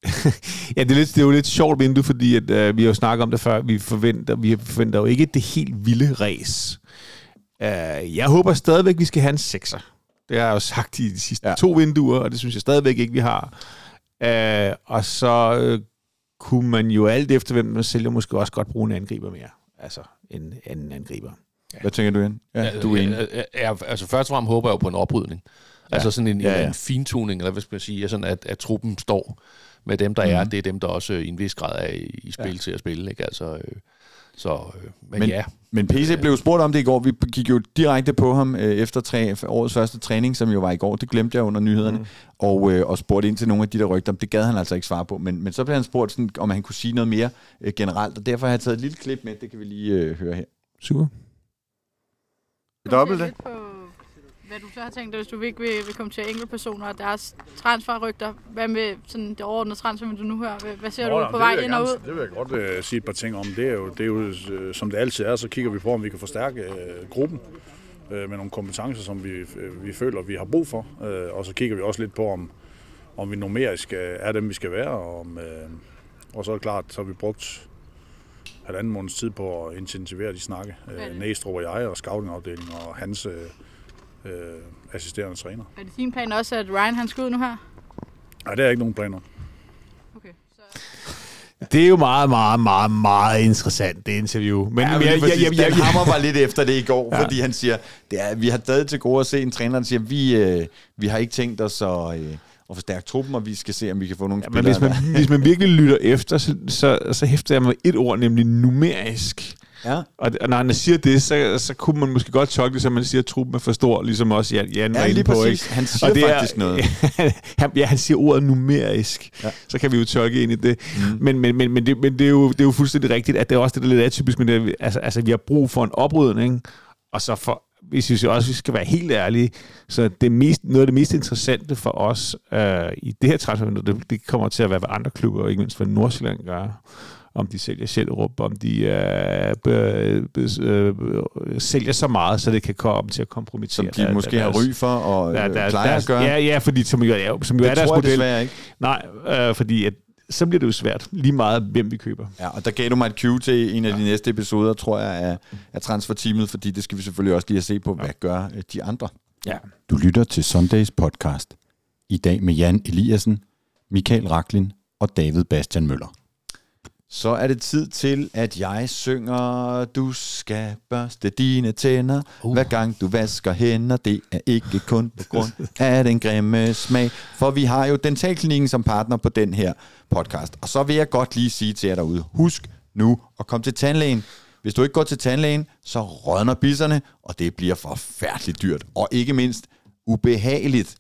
(laughs)
ja, det er, lidt, det er jo lidt sjovt vindue, fordi at, uh, vi har jo snakket om det før. Vi forventer, vi forventer jo ikke det helt vilde race. Uh, jeg håber stadigvæk, vi skal have en sekser. Det har jeg jo sagt i de sidste ja. to vinduer, og det synes jeg stadigvæk ikke, vi har. Uh, og så uh, kunne man jo alt efter, hvem man sælger, måske også godt bruge en angriber mere. Altså en, en angriber.
Ja. Hvad tænker du ind? Ja, ja, du er enig.
Ja, ja, altså først og fremmest håber jeg jo på en oprydning. Ja. Altså sådan en, ja, ja. en fintuning, eller hvad skal man sige, sådan at, at truppen står med dem, der mm. er, det er dem, der også i en vis grad er i, spil ja. til at spille. Ikke? Altså, øh, så, øh, men, men ja.
Men PC blev spurgt om det i går. Vi gik jo direkte på ham øh, efter tre, årets første træning, som jo var i går. Det glemte jeg under nyhederne. Mm. Og, øh, og spurgte ind til nogle af de der rygter. Det gad han altså ikke svare på. Men, men så blev han spurgt, sådan, om han kunne sige noget mere øh, generelt. Og derfor har jeg taget et lille klip med. Det kan vi lige øh, høre her.
Super.
Dobbelt det
hvad du så har tænkt dig, hvis du ikke vil, vil komme til enkeltpersoner og deres transferrygter. Hvad med sådan det overordnede transfer, du nu hører? Hvad, ser Nå, du på vej ind og ud?
Det vil jeg godt uh, sige et par ting om. Det er jo, det er jo uh, som det altid er, så kigger vi på, om vi kan forstærke uh, gruppen uh, med nogle kompetencer, som vi, uh, vi føler, vi har brug for. Uh, og så kigger vi også lidt på, om, om vi numerisk uh, er dem, vi skal være. Og, om, uh, og så er det klart, så har vi brugt halvanden måneds tid på at intensivere de snakke. Uh, Næstrup og jeg og scoutingafdelingen og hans uh, øh, assisterende træner.
Er det din plan også, at Ryan han skal ud nu her?
Nej, det er ikke nogen planer.
Okay, så... Det er jo meget, meget, meget, meget interessant, det interview.
Men ja, jeg, jeg, jeg, jeg, jeg, hammer var lidt efter det i går, ja. fordi han siger, det er, vi har stadig til gode at se en træner, der siger, vi, øh, vi har ikke tænkt os at... Øh, at forstærke truppen, og vi skal se, om vi kan få nogle ja, spillere.
Men hvis man, hvis man virkelig lytter efter, så, så, så hæfter jeg mig et ord, nemlig numerisk. Ja. Og, og når han siger det, så, så kunne man måske godt tolke det, som man siger, at truppen er for stor, ligesom også Jan, Jan
ja, var inde på. Præcis. Ikke? Han siger og det faktisk er, noget. (laughs)
han, ja, han siger ordet numerisk. Ja. Så kan vi jo tolke ind i det. Mm. Men, men, men, men, det, men det, er jo, det er jo fuldstændig rigtigt, at det er også det, der er lidt atypisk, men det, altså, altså, vi har brug for en oprydning, og så for hvis vi også vi skal være helt ærlige, så det mest, noget af det mest interessante for os øh, i det her transfervindue, det, det kommer til at være, hvad andre klubber, og ikke mindst hvad Nordsjælland gør om de sælger Sjælrup, om de øh, be, øh, sælger så meget, så det kan komme til at kompromittere.
Som de der, måske der, har ry for og der, der, plejer at gøre.
Ja, ja, fordi som jo, ja, som jo
det
er deres
model. Desværre ikke.
Nej, øh, fordi at så bliver det jo svært, lige meget hvem vi køber.
Ja, og der gav du mig et cue til en af ja. de næste episoder, tror jeg, af, af transferteamet, fordi det skal vi selvfølgelig også lige at se på, hvad gør øh, de andre. Ja. Du lytter til Sundays podcast. I dag med Jan Eliassen, Michael Raklin og David Bastian Møller. Så er det tid til, at jeg synger, du skal børste dine tænder, uh. hver gang du vasker hænder. Det er ikke kun på grund af den grimme smag. For vi har jo Dentalklinikken som partner på den her podcast. Og så vil jeg godt lige sige til jer derude, husk nu at komme til tandlægen. Hvis du ikke går til tandlægen, så rådner bisserne, og det bliver forfærdeligt dyrt. Og ikke mindst ubehageligt.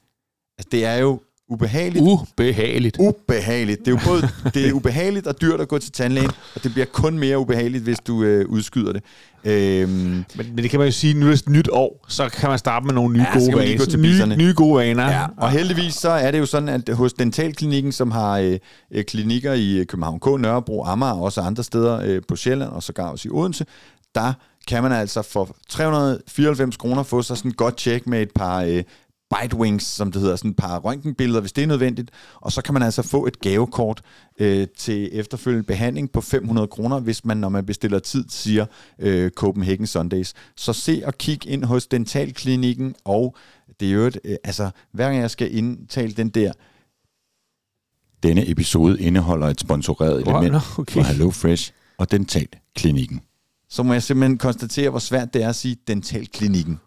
Altså, det er jo ubehageligt.
Ubehageligt.
Ubehageligt. Det er jo både det er ubehageligt og dyrt at gå til tandlægen, og det bliver kun mere ubehageligt, hvis du øh, udskyder det.
Øhm, men, men det kan man jo sige, nu er det nyt år, så kan man starte med nogle nye ja, gode vaner. Gå til nye, nye gode vaner. Ja,
og heldigvis så er det jo sådan, at hos Dentalklinikken, som har øh, øh klinikker i København K, Nørrebro, Amager og også andre steder øh, på Sjælland og sågar også i Odense, der kan man altså for 394 kroner få sig sådan et godt tjek med et par øh, Bitewings, som det hedder, sådan et par røntgenbilleder, hvis det er nødvendigt. Og så kan man altså få et gavekort øh, til efterfølgende behandling på 500 kroner, hvis man, når man bestiller tid, siger øh, Copenhagen Sundays. Så se og kig ind hos Dentalklinikken, og det er jo et, øh, altså, hver gang jeg skal indtale den der, denne episode indeholder et sponsoreret element okay. for Hello Fresh og Dentalklinikken. Så må jeg simpelthen konstatere, hvor svært det er at sige Dentalklinikken.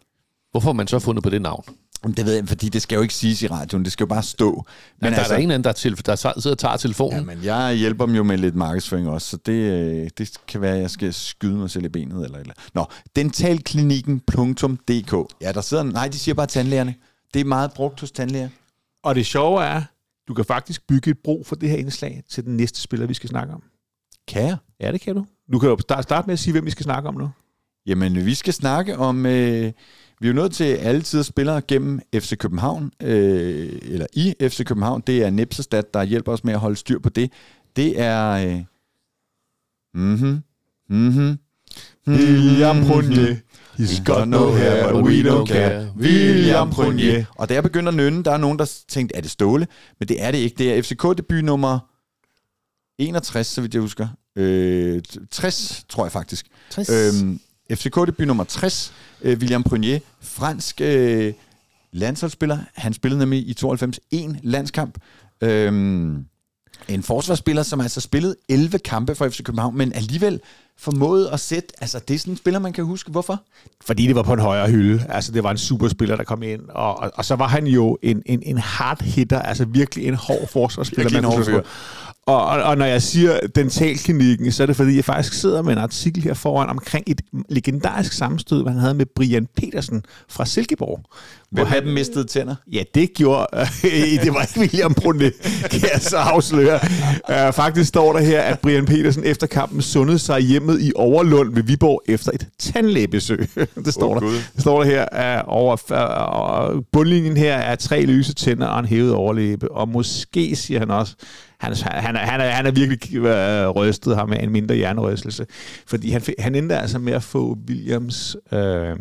Hvorfor har man så fundet på det navn?
Det ved jeg, fordi det skal jo ikke siges i radioen, det skal jo bare stå.
Men ja, der altså, er der en anden, der, til, der sidder og tager telefonen.
Ja, men jeg hjælper dem jo med lidt markedsføring også, så det, øh, det kan være, at jeg skal skyde mig selv i benet. Eller, eller. Nå, dentalklinikken.dk. Ja, der sidder... Nej, de siger bare tandlægerne. Det er meget brugt hos tandlæger.
Og det sjove er, du kan faktisk bygge et bro for det her indslag til den næste spiller, vi skal snakke om.
Kan jeg?
Ja, det kan du. Du kan jo starte med at sige, hvem vi skal snakke om nu.
Jamen, vi skal snakke om... Øh, vi er jo nødt til alle tider spillere gennem FC København, øh, eller i FC København. Det er Nipsestad, der hjælper os med at holde styr på det. Det er... Øh, mhm, mhm.
William Prunier. He's got no hair, but we don't care. William Prunier.
Og da jeg begyndte at nynne, der er nogen, der tænkte, er det Ståle? Men det er det ikke. Det er FCK-debut nummer 61, så vidt jeg husker. Øh, 60, tror jeg faktisk. 60. Øhm, FCK-debut nummer 60. Øh, William Prunier, fransk øh, landsholdsspiller. Han spillede nemlig i 92 en landskamp. Øhm, en forsvarsspiller, som altså spillet 11 kampe for FC København, men alligevel formåede at sætte, altså det er sådan en spiller, man kan huske. Hvorfor?
Fordi det var på en højere hylde. Altså, det var en superspiller, der kom ind. Og, og, og så var han jo en, en, en hard hitter, altså virkelig en hård forsvarsspiller.
Virkelig en hård.
Og, og, og når jeg siger dentalklinikken, så er det fordi, jeg faktisk sidder med en artikel her foran omkring et legendarisk sammenstød, han havde med Brian Petersen fra Silkeborg.
Hvem af dem mistede tænder?
Ja, det gjorde... (laughs) det var ikke William Brunet, kan jeg så afsløre. Uh, faktisk står der her, at Brian Petersen efter kampen sundede sig hjemmet i Overlund ved Viborg efter et tandlægebesøg. (laughs) det står
Åh,
der. Det står der her, uh, over uh, bundlinjen her er tre løse tænder og en hævet overlæbe. Og måske, siger han også, han, han, er, han, er, han er virkelig øh, rystet ham med en mindre hjernerystelse. Fordi han, han endte altså med at få Williams øh,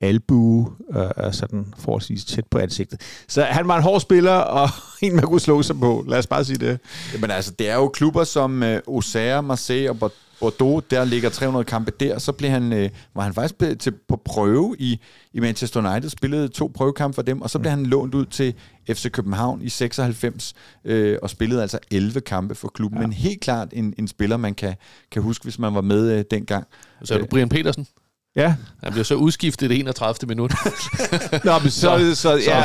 albue øh, sådan forholdsvis tæt på ansigtet. Så han var en hård spiller, og (laughs) en man kunne slå sig på. Lad os bare sige det.
Jamen altså, det er jo klubber som øh, Auxerre, Marseille og Bordeaux, der ligger 300 kampe der. Så blev han, øh, var han faktisk til, på prøve i, i Manchester United, spillede to prøvekampe for dem, og så blev han lånt ud til FC København i 96, øh, og spillede altså 11 kampe for klubben. Ja. Men helt klart en, en spiller, man kan, kan huske, hvis man var med øh, dengang.
Så er du Brian Petersen.
Ja.
Han bliver så udskiftet i det 31. minut.
Nå, men så, (laughs) så, så ja,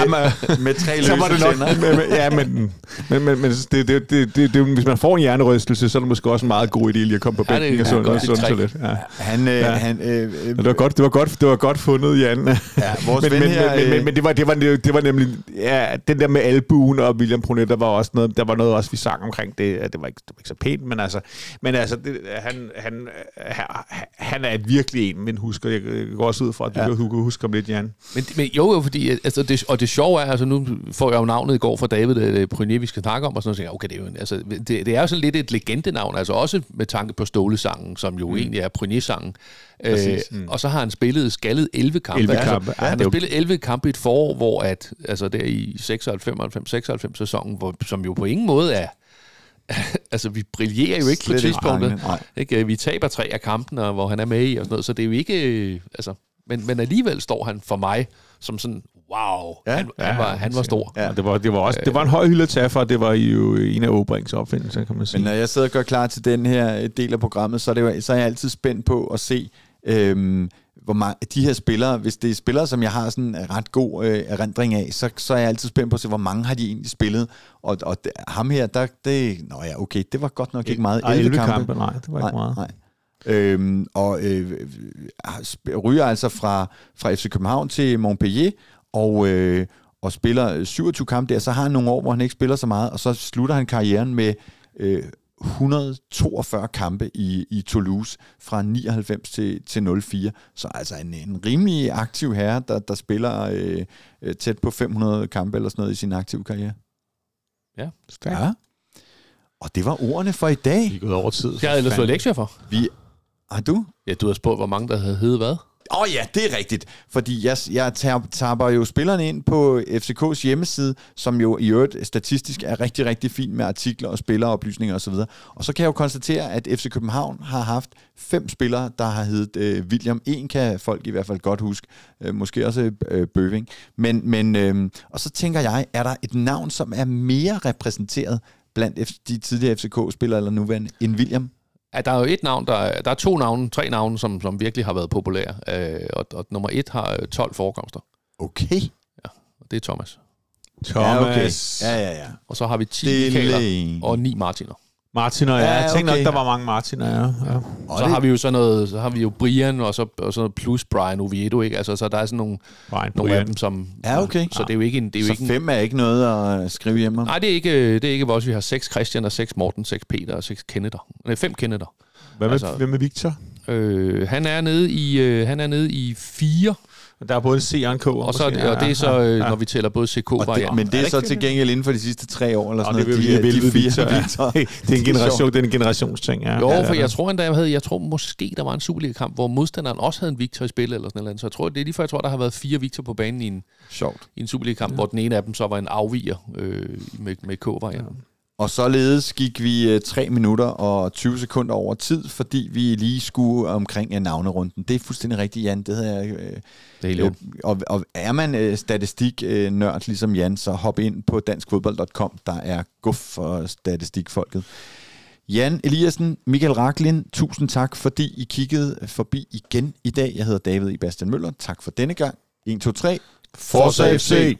jamen,
Med tre
så var
løse
det nok, men, men, ja, men, men, men, men det, det, det, det, det, hvis man får en hjernerystelse, så er det måske også en meget god idé lige at komme på
Ja, det
bænken og
Det er
lidt. Ja.
Han, øh,
Ja.
han, øh, øh,
det var godt, det var godt, det var godt fundet, Jan.
Ja, vores
men,
ven
men,
her,
men, men, men det var, det var, det var nemlig, ja, den der med albuen og William Brunet, der var også noget, der var noget også, vi sang omkring det, det var ikke, det var ikke så pænt, men altså, men altså det, han, han, han, han er virkelig en, men husker, jeg jeg går også ud fra, at du,
Ja.
kan huske om lidt, Jan.
Men, men jo, jo, fordi, altså det, og det sjove er, altså nu får jeg jo navnet i går fra David øh, Prynier, vi skal snakke om, og sådan noget, så tænker jeg, okay, det er jo, altså, det, det er jo sådan lidt et legendenavn, altså også med tanke på Stålesangen, som jo mm. egentlig er Prynier-sangen. Øh, mm. Og så har han spillet skaldet 11 kampe.
11
altså,
kampe, ja,
han har
jo-
spillet 11 kampe i et forår, hvor at, altså der i 96-96 sæsonen, hvor, som jo på ingen måde er, (laughs) altså vi brillerer jo ikke på
Slet ikke
tidspunktet.
nej.
Ikke? Vi taber tre af kampene, hvor han er med i og sådan noget, så det er jo ikke... øh, Altså, men, men alligevel står han for mig som sådan, wow,
Ja.
ja, han, han, var, han var stor.
Ja.
Det, var, det, var også, det var en høj hylde at tage for, det var jo en af Åbrings opfindelser, kan man sige.
Men når jeg sidder og gør klar til den her øh, del af programmet, så er, det jo, så er jeg altid spændt på at se, øhm, hvor mange, de her spillere, hvis det er spillere, som jeg har sådan en ret god øh, erindring af, så, så er jeg altid spændt på at se, hvor mange har de egentlig spillet. Og, og ham her, der, det, nå ja, okay, det var godt nok ikke meget.
Ej,
11
11
kampe.
kampe, nej, det var ikke meget.
Nej. Øhm, og øh, sp- ryger altså fra, fra FC København til Montpellier, og, øh, og spiller 27 kampe der. Så har han nogle år, hvor han ikke spiller så meget, og så slutter han karrieren med øh, 142 kampe i, i Toulouse fra 99 til, til 04. Så altså en, en rimelig aktiv herre, der, der spiller øh, øh, tæt på 500 kampe eller sådan noget i sin aktive karriere.
Stærkt.
Ja. Og det var ordene for i dag.
Vi er gået over tid.
Jeg havde ellers fået lektier for.
Vi, har du?
Ja, du har spurgt, hvor mange der havde heddet hvad?
Åh oh ja, det er rigtigt. Fordi jeg, jeg taber jo spillerne ind på FCK's hjemmeside, som jo i øvrigt statistisk er rigtig, rigtig fint med artikler og spilleroplysninger osv. Og så kan jeg jo konstatere, at FC København har haft fem spillere, der har heddet øh, William. En kan folk i hvert fald godt huske. Øh, måske også øh, Bøving. Men, men, øh, og så tænker jeg, er der et navn, som er mere repræsenteret blandt F- de tidligere FCK-spillere eller nuværende, end William?
Ja, der er jo et navn, der, er- der er to navne, tre navne, som, som virkelig har været populære. Øh, og, og nummer et har øh, 12 forekomster,
Okay.
og det er Thomas.
Thomas.
Ja, ja, ja.
Og så har vi 10
Det er
Michaeler og 9 Martiner.
Martiner, ja.
Ja,
Jeg tænkte
okay.
nok, der var mange Martiner, ja. ja.
Og
så
det-
har vi jo sådan noget, så har vi jo Brian, og så, og så plus Brian Oviedo, ikke? Altså, så der er sådan nogle,
Brian
nogle af
Brian.
dem, som...
Ja, okay.
Så det er jo ikke en... Det er jo
så
ikke en,
fem er ikke noget at skrive hjem om?
Nej, det er ikke, det er ikke vores. Vi har seks Christian, og seks Morten, seks Peter og seks Kenneder. Nej, fem Kenneder.
Hvad med,
Altså-
hvem med Victor?
Øh, han er nede i øh, han er nede i fire,
Der er både en C og en K.
og, så, det, og det er så, øh, når vi tæller både CK
Og det,
varianten.
men det er
Er det
så til
det?
gengæld inden for de sidste tre år, eller sådan
det vil
noget.
vi
de, de fire
Victor. Ja.
Victor. (laughs)
Det er en generation, det er en generationsting, ja.
Jo,
ja,
for
ja.
jeg tror endda, jeg, havde, jeg tror måske, der var en Superliga-kamp, hvor modstanderen også havde en Victor i spil, eller sådan noget. Så jeg tror, det er lige før, jeg tror, der har været fire Victor på banen i en,
Sjovt.
i en Superliga-kamp, ja. hvor den ene af dem så var en afviger øh, med, med K-varianten.
Og således gik vi øh, 3 minutter og 20 sekunder over tid, fordi vi lige skulle omkring øh, navnerunden. Det er fuldstændig rigtigt, Jan. Det havde jeg... Øh,
Det er
øh, og, og er man øh, statistik-nørd ligesom Jan, så hop ind på danskfodbold.com. Der er guf for statistikfolket. Jan Eliassen, Michael Raklin, tusind tak, fordi I kiggede forbi igen i dag. Jeg hedder David I. Bastian Møller. Tak for denne gang. 1, 2, 3.
Forza FC!